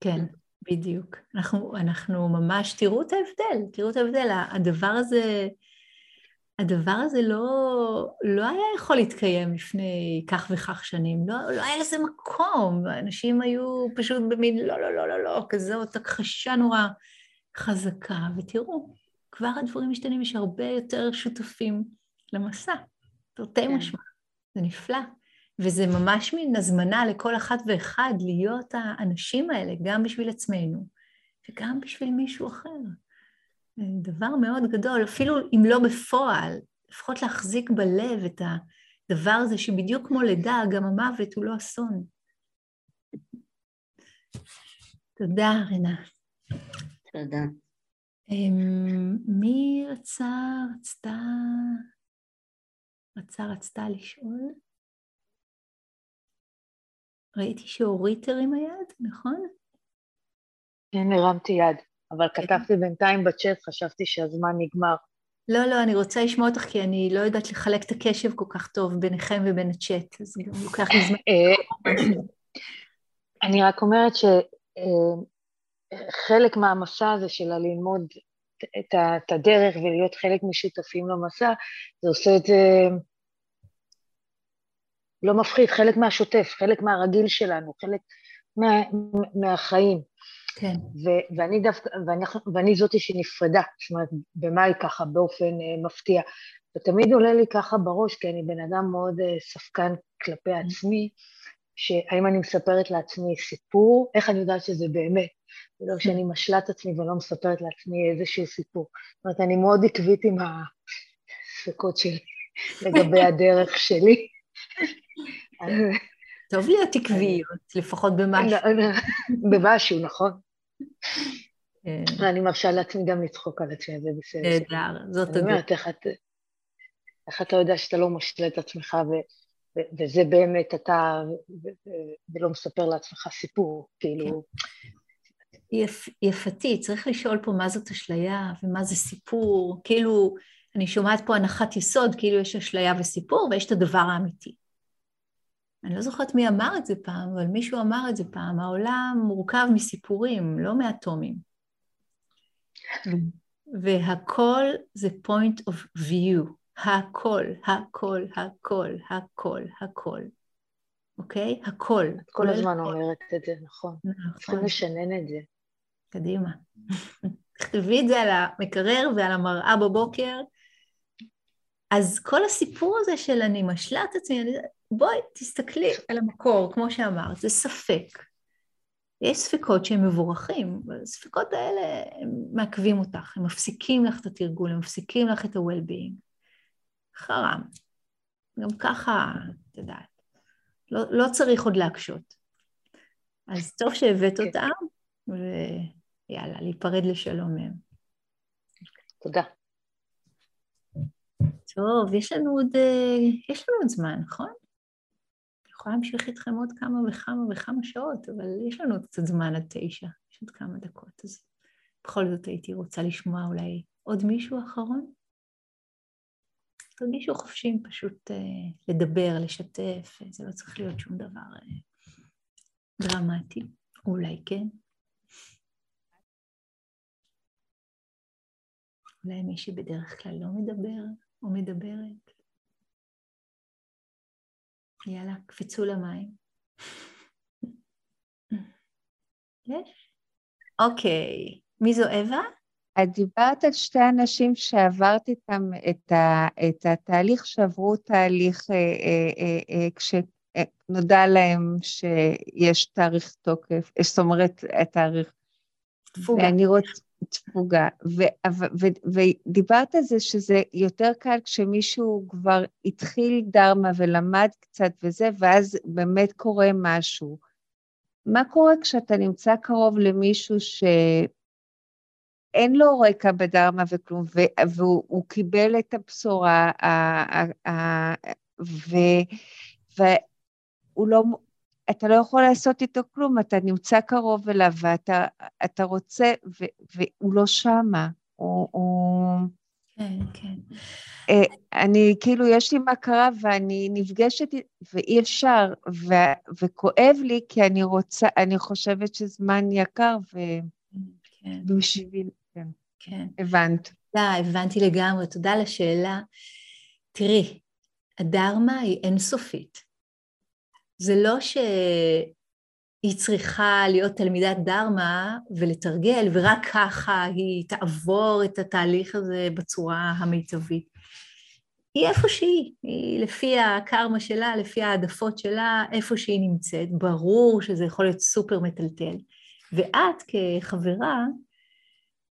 כן, בדיוק. אנחנו, אנחנו ממש, תראו את ההבדל, תראו את ההבדל. הדבר הזה, הדבר הזה לא, לא היה יכול להתקיים לפני כך וכך שנים, לא, לא היה לזה מקום, אנשים היו פשוט במין לא, לא, לא, לא, לא, כזאת הכחשה נורא חזקה, ותראו, כבר הדברים משתנים, יש הרבה יותר שותפים למסע, תרתי כן. משמע, זה נפלא. וזה ממש מין הזמנה לכל אחת ואחד להיות האנשים האלה, גם בשביל עצמנו וגם בשביל מישהו אחר. דבר מאוד גדול, אפילו אם לא בפועל, לפחות להחזיק בלב את הדבר הזה שבדיוק כמו לידה, גם המוות הוא לא אסון. תודה, רינה. תודה. אמ, מי רצה, רצתה, רצה, רצתה לשאול? ראיתי שאורית הרימה יד, נכון? כן, הרמתי יד, אבל כן. כתבתי בינתיים בצ'אט, חשבתי שהזמן נגמר. לא, לא, אני רוצה לשמוע אותך כי אני לא יודעת לחלק את הקשב כל כך טוב ביניכם ובין הצ'אט, אז גם לוקח לי זמן. אה, אני רק אומרת שחלק מהמסע הזה של הללמוד את ה- את הדרך ולהיות חלק משותפים למסע, זה עושה את זה לא מפחיד, חלק מהשוטף, חלק מהרגיל שלנו, חלק מה, מהחיים. כן, ו- ואני דווקא, ואנחנו, ואני זאתי שנפרדה, זאת אומרת, במאי ככה, באופן uh, מפתיע. ותמיד עולה לי ככה בראש, כי אני בן אדם מאוד uh, ספקן כלפי עצמי, שהאם אני מספרת לעצמי סיפור, איך אני יודעת שזה באמת, ולא שאני משלה את עצמי ולא מספרת לעצמי איזשהו סיפור. זאת אומרת, אני מאוד עקבית עם הספקות שלי לגבי הדרך שלי. טוב להיות עקביות, לפחות במשהו. במשהו, נכון? כן, אני מרשה לעצמי גם לצחוק על עצמי, זה בסדר. נהדר, זאת אני הדרך. אומרת, איך את- איך אתה יודע שאתה לא משלה את עצמך, ו- ו- וזה באמת אתה, ו- ו- ולא מספר לעצמך סיפור, כאילו, יפ, יפתי, צריך לשאול פה מה זאת אשליה ומה זה סיפור. כאילו, אני שומעת פה הנחת יסוד, כאילו יש אשליה וסיפור ויש את הדבר האמיתי. אני לא זוכרת מי אמר את זה פעם, אבל מישהו אמר את זה פעם, העולם מורכב מסיפורים, לא מאטומים. והכל זה point of view, הכל, הכל, הכל, הכל, הכל, אוקיי? הכל. את כל הזמן אומרת את זה, נכון. נכון. צריכים לשנן את זה. קדימה. תכתבי את זה על המקרר ועל המראה בבוקר, אז כל הסיפור הזה של אני משלה את עצמי. בואי תסתכלי על המקור, כמו שאמרת, זה ספק. יש ספקות שהם מבורכים, והספקות האלה הם מעכבים אותך, הם מפסיקים לך את התרגול, הם מפסיקים לך את ה-well-being. חרם. גם ככה, את יודעת, לא, לא צריך עוד להקשות. אז טוב שהבאת כן. אותם, ויאללה, להיפרד לשלום מהם. תודה. טוב, יש לנו עוד, אה, יש לנו עוד זמן, נכון? יכולה להמשיך איתכם עוד כמה וכמה וכמה שעות, אבל יש לנו עוד קצת זמן עד תשע, יש עוד כמה דקות, אז בכל זאת הייתי רוצה לשמוע אולי עוד מישהו אחרון? תרגישו חופשיים פשוט uh, לדבר, לשתף, זה לא צריך להיות שום דבר uh, דרמטי, אולי כן. אולי מי שבדרך כלל לא מדבר או מדברת. יאללה, קפצו למים. יש? אוקיי, מי זו אווה? את דיברת על שתי אנשים שעברת איתם את, ה, את התהליך, שעברו תהליך אה, אה, אה, אה, כשנודע להם שיש תאריך תוקף, זאת אומרת, התאריך. תפוגה. ואני רוצה... תפוגה. ודיברת על זה שזה יותר קל כשמישהו כבר התחיל דרמה ולמד קצת וזה, ואז באמת קורה משהו. מה קורה כשאתה נמצא קרוב למישהו ש... אין לו רקע בדרמה וכלום, והוא קיבל את הבשורה, והוא לא, אתה לא יכול לעשות איתו כלום, אתה נמצא קרוב אליו ואתה רוצה, והוא לא שמה, הוא... הוא... כן, כן. אה, אני, כאילו, יש לי מכרה ואני נפגשת, ואי אפשר, ו, וכואב לי, כי אני רוצה, אני חושבת שזמן יקר, ו... כן. בשביל... כן. כן. הבנת. תודה, הבנתי לגמרי. תודה על השאלה. תראי, הדרמה היא אינסופית. זה לא שהיא צריכה להיות תלמידת דרמה ולתרגל, ורק ככה היא תעבור את התהליך הזה בצורה המיטבית. היא איפה שהיא, היא לפי הקרמה שלה, לפי העדפות שלה, איפה שהיא נמצאת. ברור שזה יכול להיות סופר מטלטל. ואת כחברה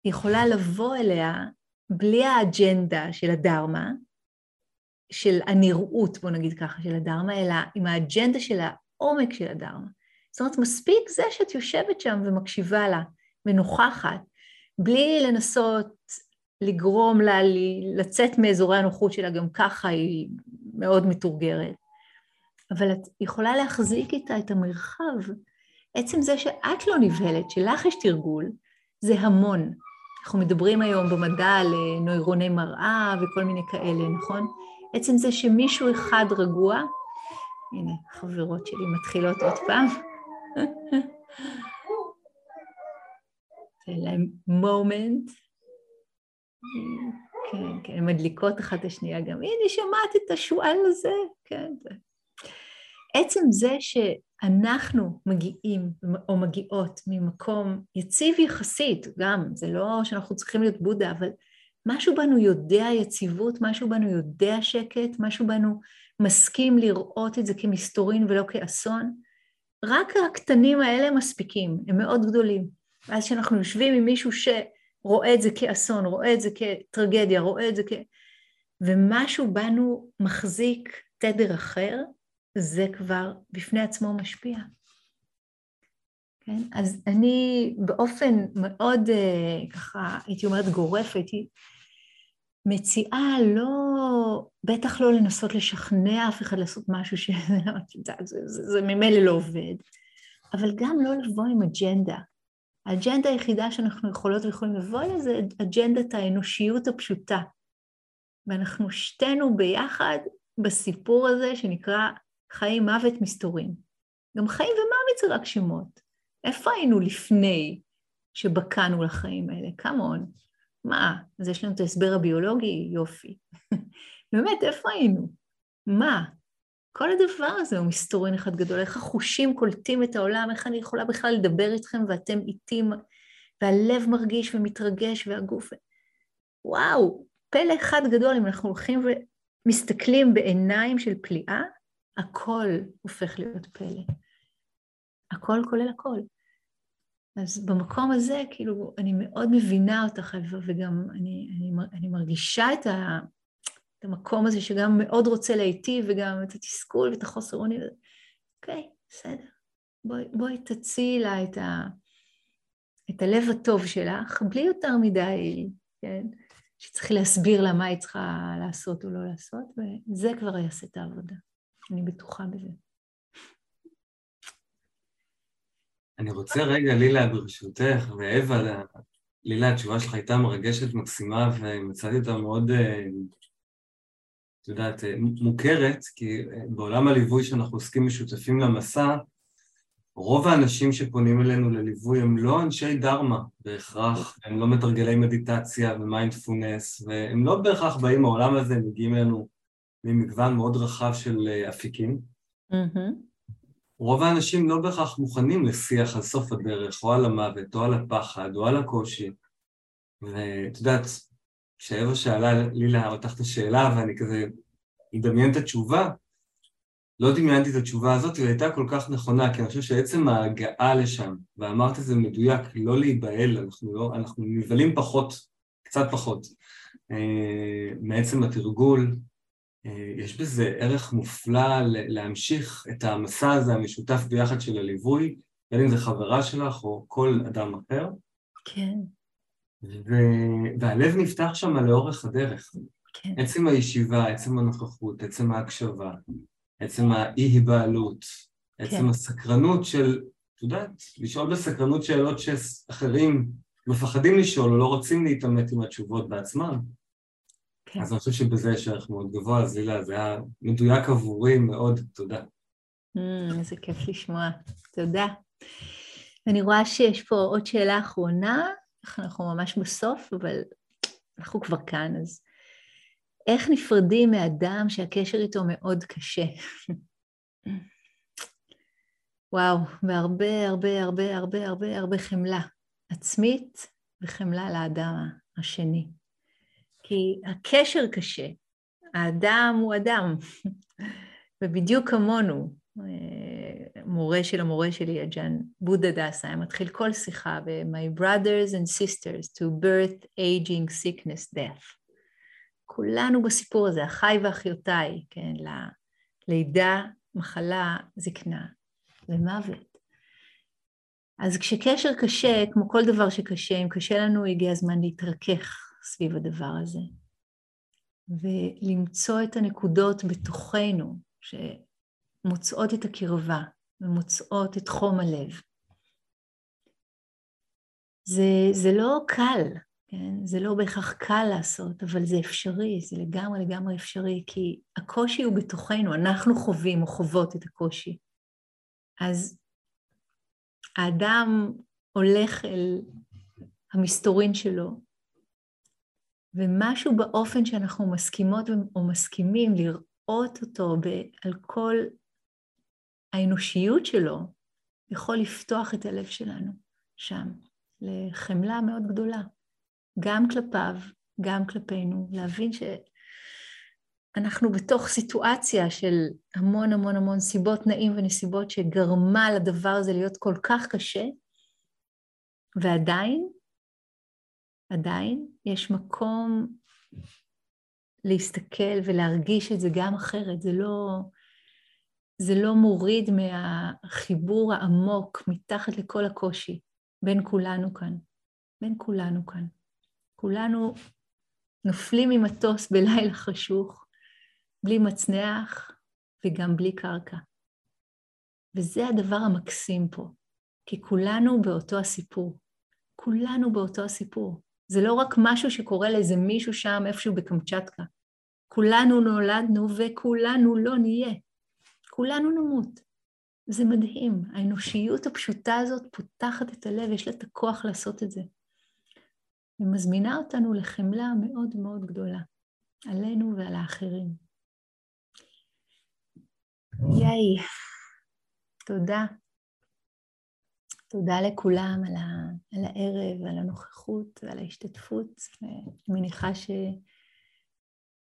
יכולה לבוא אליה בלי האג'נדה של הדרמה, של הנראות, בוא נגיד ככה, של הדרמה, אלא עם האג'נדה של העומק של הדרמה. זאת אומרת, מספיק זה שאת יושבת שם ומקשיבה לה, ונוכחת, בלי לנסות לגרום לה לצאת מאזורי הנוחות שלה, גם ככה היא מאוד מתורגרת. אבל את יכולה להחזיק איתה את המרחב. עצם זה שאת לא נבהלת, שלך יש תרגול, זה המון. אנחנו מדברים היום במדע על אה, נוירוני מראה וכל מיני כאלה, נכון? עצם זה שמישהו אחד רגוע, הנה, חברות שלי מתחילות עוד פעם. תן להם מומנט. כן, כן, מדליקות אחת את השנייה גם. הנה, שמעת את השועל הזה? כן. עצם זה שאנחנו מגיעים או מגיעות ממקום יציב יחסית, גם, זה לא שאנחנו צריכים להיות בודה, אבל משהו בנו יודע יציבות, משהו בנו יודע שקט, משהו בנו מסכים לראות את זה כמסתורין ולא כאסון. רק הקטנים האלה מספיקים, הם מאוד גדולים. ואז כשאנחנו יושבים עם מישהו שרואה את זה כאסון, רואה את זה כטרגדיה, רואה את זה כ... ומשהו בנו מחזיק תדר אחר, זה כבר בפני עצמו משפיע. כן? אז אני באופן מאוד ככה, הייתי אומרת גורף, הייתי מציעה לא, בטח לא לנסות לשכנע אף אחד לעשות משהו שזה זה, זה, זה, ממילא לא עובד, אבל גם לא לבוא עם אג'נדה. האג'נדה היחידה שאנחנו יכולות ויכולים לבוא אליה זה אג'נדת האנושיות הפשוטה. ואנחנו שתינו ביחד בסיפור הזה שנקרא חיים מוות מסתורים. גם חיים ומוות זה רק שמות. איפה היינו לפני שבקענו לחיים האלה? כמון. מה, אז יש לנו את ההסבר הביולוגי? יופי. באמת, איפה היינו? מה? כל הדבר הזה הוא מסתורין אחד גדול, איך החושים קולטים את העולם, איך אני יכולה בכלל לדבר איתכם ואתם איתי, והלב מרגיש ומתרגש והגוף... וואו, פלא אחד גדול אם אנחנו הולכים מסתכלים בעיניים של פליאה, הכל הופך להיות פלא. הכל כולל הכל. אז במקום הזה, כאילו, אני מאוד מבינה אותך, וגם אני, אני, אני מרגישה את, ה, את המקום הזה שגם מאוד רוצה להיטיב, וגם את התסכול ואת החוסר אונים. אוקיי, בסדר. בואי, בואי תציעי לה את, ה, את הלב הטוב שלך, בלי יותר מדי, כן? שצריך להסביר לה מה היא צריכה לעשות או לא לעשות, וזה כבר יעשה את העבודה. אני בטוחה בזה. אני רוצה רגע, לילה, ברשותך, ואווה, לילה, התשובה שלך הייתה מרגשת, מקסימה, ומצאתי אותה מאוד, אה, את יודעת, אה, מוכרת, כי אה, בעולם הליווי שאנחנו עוסקים משותפים למסע, רוב האנשים שפונים אלינו לליווי הם לא אנשי דרמה בהכרח, הם לא מתרגלי מדיטציה ומיינדפולנס, והם לא בהכרח באים מהעולם הזה, הם מגיעים אלינו ממגוון מאוד רחב של אפיקים. Mm-hmm. רוב האנשים לא בהכרח מוכנים לשיח על סוף הדרך, או על המוות, או על הפחד, או על הקושי. ואת יודעת, כשאווה שאלה לילה אותך את השאלה, ואני כזה מדמיין את התשובה, לא דמיינתי את התשובה הזאת, והיא הייתה כל כך נכונה, כי אני חושב שעצם ההגעה לשם, ואמרת את זה מדויק, לא להיבהל, אנחנו, לא, אנחנו נבהלים פחות, קצת פחות, אה, מעצם התרגול, יש בזה ערך מופלא להמשיך את המסע הזה המשותף ביחד של הליווי, בין אם זה חברה שלך או כל אדם אחר. כן. ו- והלב נפתח שם לאורך הדרך. כן. עצם הישיבה, עצם הנוכחות, עצם ההקשבה, עצם האי-היבעלות, עצם כן. הסקרנות של, את יודעת, לשאול בסקרנות שאלות שאחרים מפחדים לשאול או לא רוצים להתעמת עם התשובות בעצמם. כן. אז אני חושב שבזה יש ערך מאוד גבוה, אז הילה, זה היה מדויק עבורי מאוד, תודה. Mm, איזה כיף לשמוע, תודה. אני רואה שיש פה עוד שאלה אחרונה, אנחנו ממש בסוף, אבל אנחנו כבר כאן, אז איך נפרדים מאדם שהקשר איתו מאוד קשה? וואו, והרבה הרבה הרבה הרבה הרבה הרבה חמלה עצמית וחמלה לאדם השני. כי הקשר קשה, האדם הוא אדם, ובדיוק כמונו, אה, מורה של המורה שלי, הג'אן בודה דסה, היה מתחיל כל שיחה ב-My brothers and sisters to birth, aging, sickness, death. כולנו בסיפור הזה, אחיי ואחיותיי, כן, לידה, מחלה, זקנה ומוות. אז כשקשר קשה, כמו כל דבר שקשה, אם קשה לנו, הגיע הזמן להתרכך סביב הדבר הזה, ולמצוא את הנקודות בתוכנו שמוצאות את הקרבה ומוצאות את חום הלב. זה, זה לא קל, כן? זה לא בהכרח קל לעשות, אבל זה אפשרי, זה לגמרי לגמרי אפשרי, כי הקושי הוא בתוכנו, אנחנו חווים או חוות את הקושי. אז האדם הולך אל המסתורין שלו, ומשהו באופן שאנחנו מסכימות או מסכימים לראות אותו על כל האנושיות שלו, יכול לפתוח את הלב שלנו שם, לחמלה מאוד גדולה, גם כלפיו, גם כלפינו, להבין שאנחנו בתוך סיטואציה של המון המון המון סיבות, נעים ונסיבות שגרמה לדבר הזה להיות כל כך קשה, ועדיין עדיין יש מקום להסתכל ולהרגיש את זה גם אחרת, זה לא, זה לא מוריד מהחיבור העמוק מתחת לכל הקושי בין כולנו כאן, בין כולנו כאן. כולנו נופלים ממטוס בלילה חשוך, בלי מצנח וגם בלי קרקע. וזה הדבר המקסים פה, כי כולנו באותו הסיפור. כולנו באותו הסיפור. זה לא רק משהו שקורה לאיזה מישהו שם איפשהו בקמצ'טקה. כולנו נולדנו וכולנו לא נהיה. כולנו נמות. זה מדהים. האנושיות הפשוטה הזאת פותחת את הלב, יש לה את הכוח לעשות את זה. ומזמינה אותנו לחמלה מאוד מאוד גדולה, עלינו ועל האחרים. ייי, תודה. תודה לכולם על, ה, על הערב, על הנוכחות ועל ההשתתפות. אני מניחה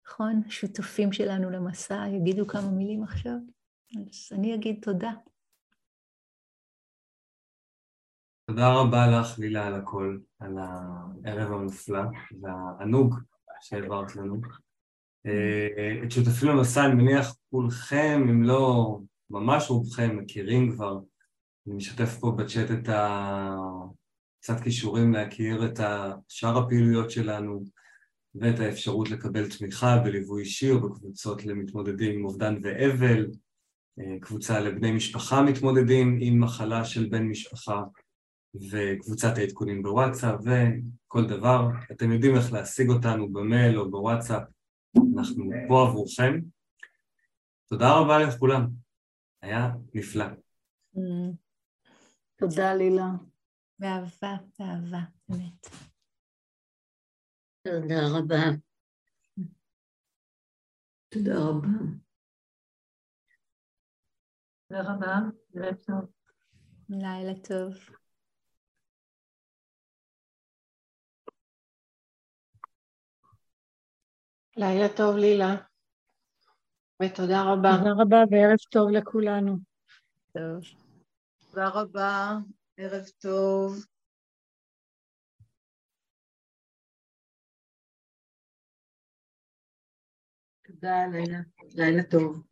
נכון? השותפים שלנו למסע יגידו כמה מילים עכשיו. אז אני אגיד תודה. תודה רבה לך, לילה, על הכל, על הערב המופלא והענוג שהעברת לנו. אה, את שותפים למסע, אני מניח כולכם, אם לא ממש רובכם, מכירים כבר. אני משתף פה בצ'אט את ה... קצת כישורים להכיר את שאר הפעילויות שלנו ואת האפשרות לקבל תמיכה בליווי אישי או בקבוצות למתמודדים עם אובדן ואבל, אה, קבוצה לבני משפחה מתמודדים עם מחלה של בן משפחה וקבוצת העדכונים בוואטסאפ וכל דבר. אתם יודעים איך להשיג אותנו במייל או בוואטסאפ, אנחנו פה עבורכם. תודה רבה לכולם, היה נפלא. Mm. תודה לילה. באהבה, באהבה, באמת. תודה רבה. תודה רבה. תודה רבה, לילה טוב. לילה טוב. לילה טוב, לילה. ותודה רבה. תודה רבה וערב טוב לכולנו. טוב. תודה רבה, ערב טוב. תודה, לילה. לילה טוב.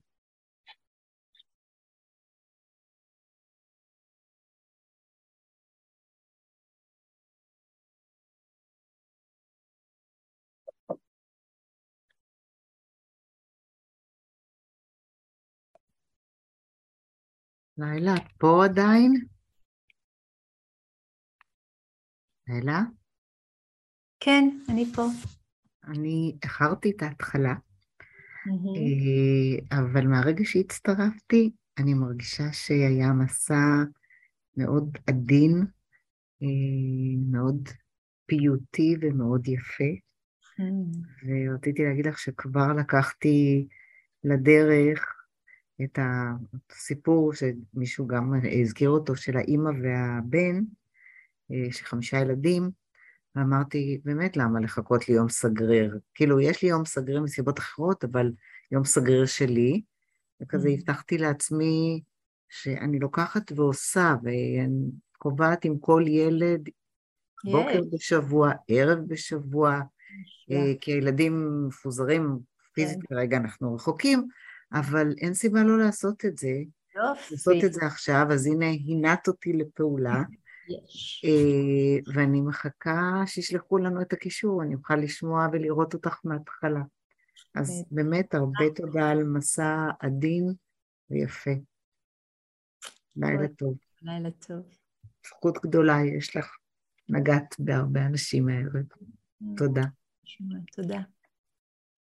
לילה, את פה עדיין? לילה? כן, אני פה. אני איחרתי את ההתחלה, אה, אבל מהרגע שהצטרפתי, אני מרגישה שהיה מסע מאוד עדין, אה, מאוד פיוטי ומאוד יפה. ורציתי להגיד לך שכבר לקחתי לדרך את הסיפור שמישהו גם הזכיר אותו, של האימא והבן, אה, שחמישה ילדים, ואמרתי, באמת, למה לחכות ליום סגריר? כאילו, יש לי יום סגריר מסיבות אחרות, אבל יום סגריר שלי, וכזה mm. הבטחתי לעצמי שאני לוקחת ועושה, ואני קובעת עם כל ילד בוקר בשבוע, ערב בשבוע, אה, כי הילדים מפוזרים פיזית, כן. כרגע אנחנו רחוקים, אבל אין סיבה לא לעשות את זה. יופי. לעשות את זה עכשיו, אז הנה, הינעת אותי לפעולה. יש. אה, ואני מחכה שישלחו לנו את הקישור, אני אוכל לשמוע ולראות אותך מההתחלה. אז באמת הרבה תודה על מסע עדין ויפה. לילה טוב. לילה טוב. זכות גדולה יש לך. נגעת בהרבה אנשים הערב. תודה. תודה.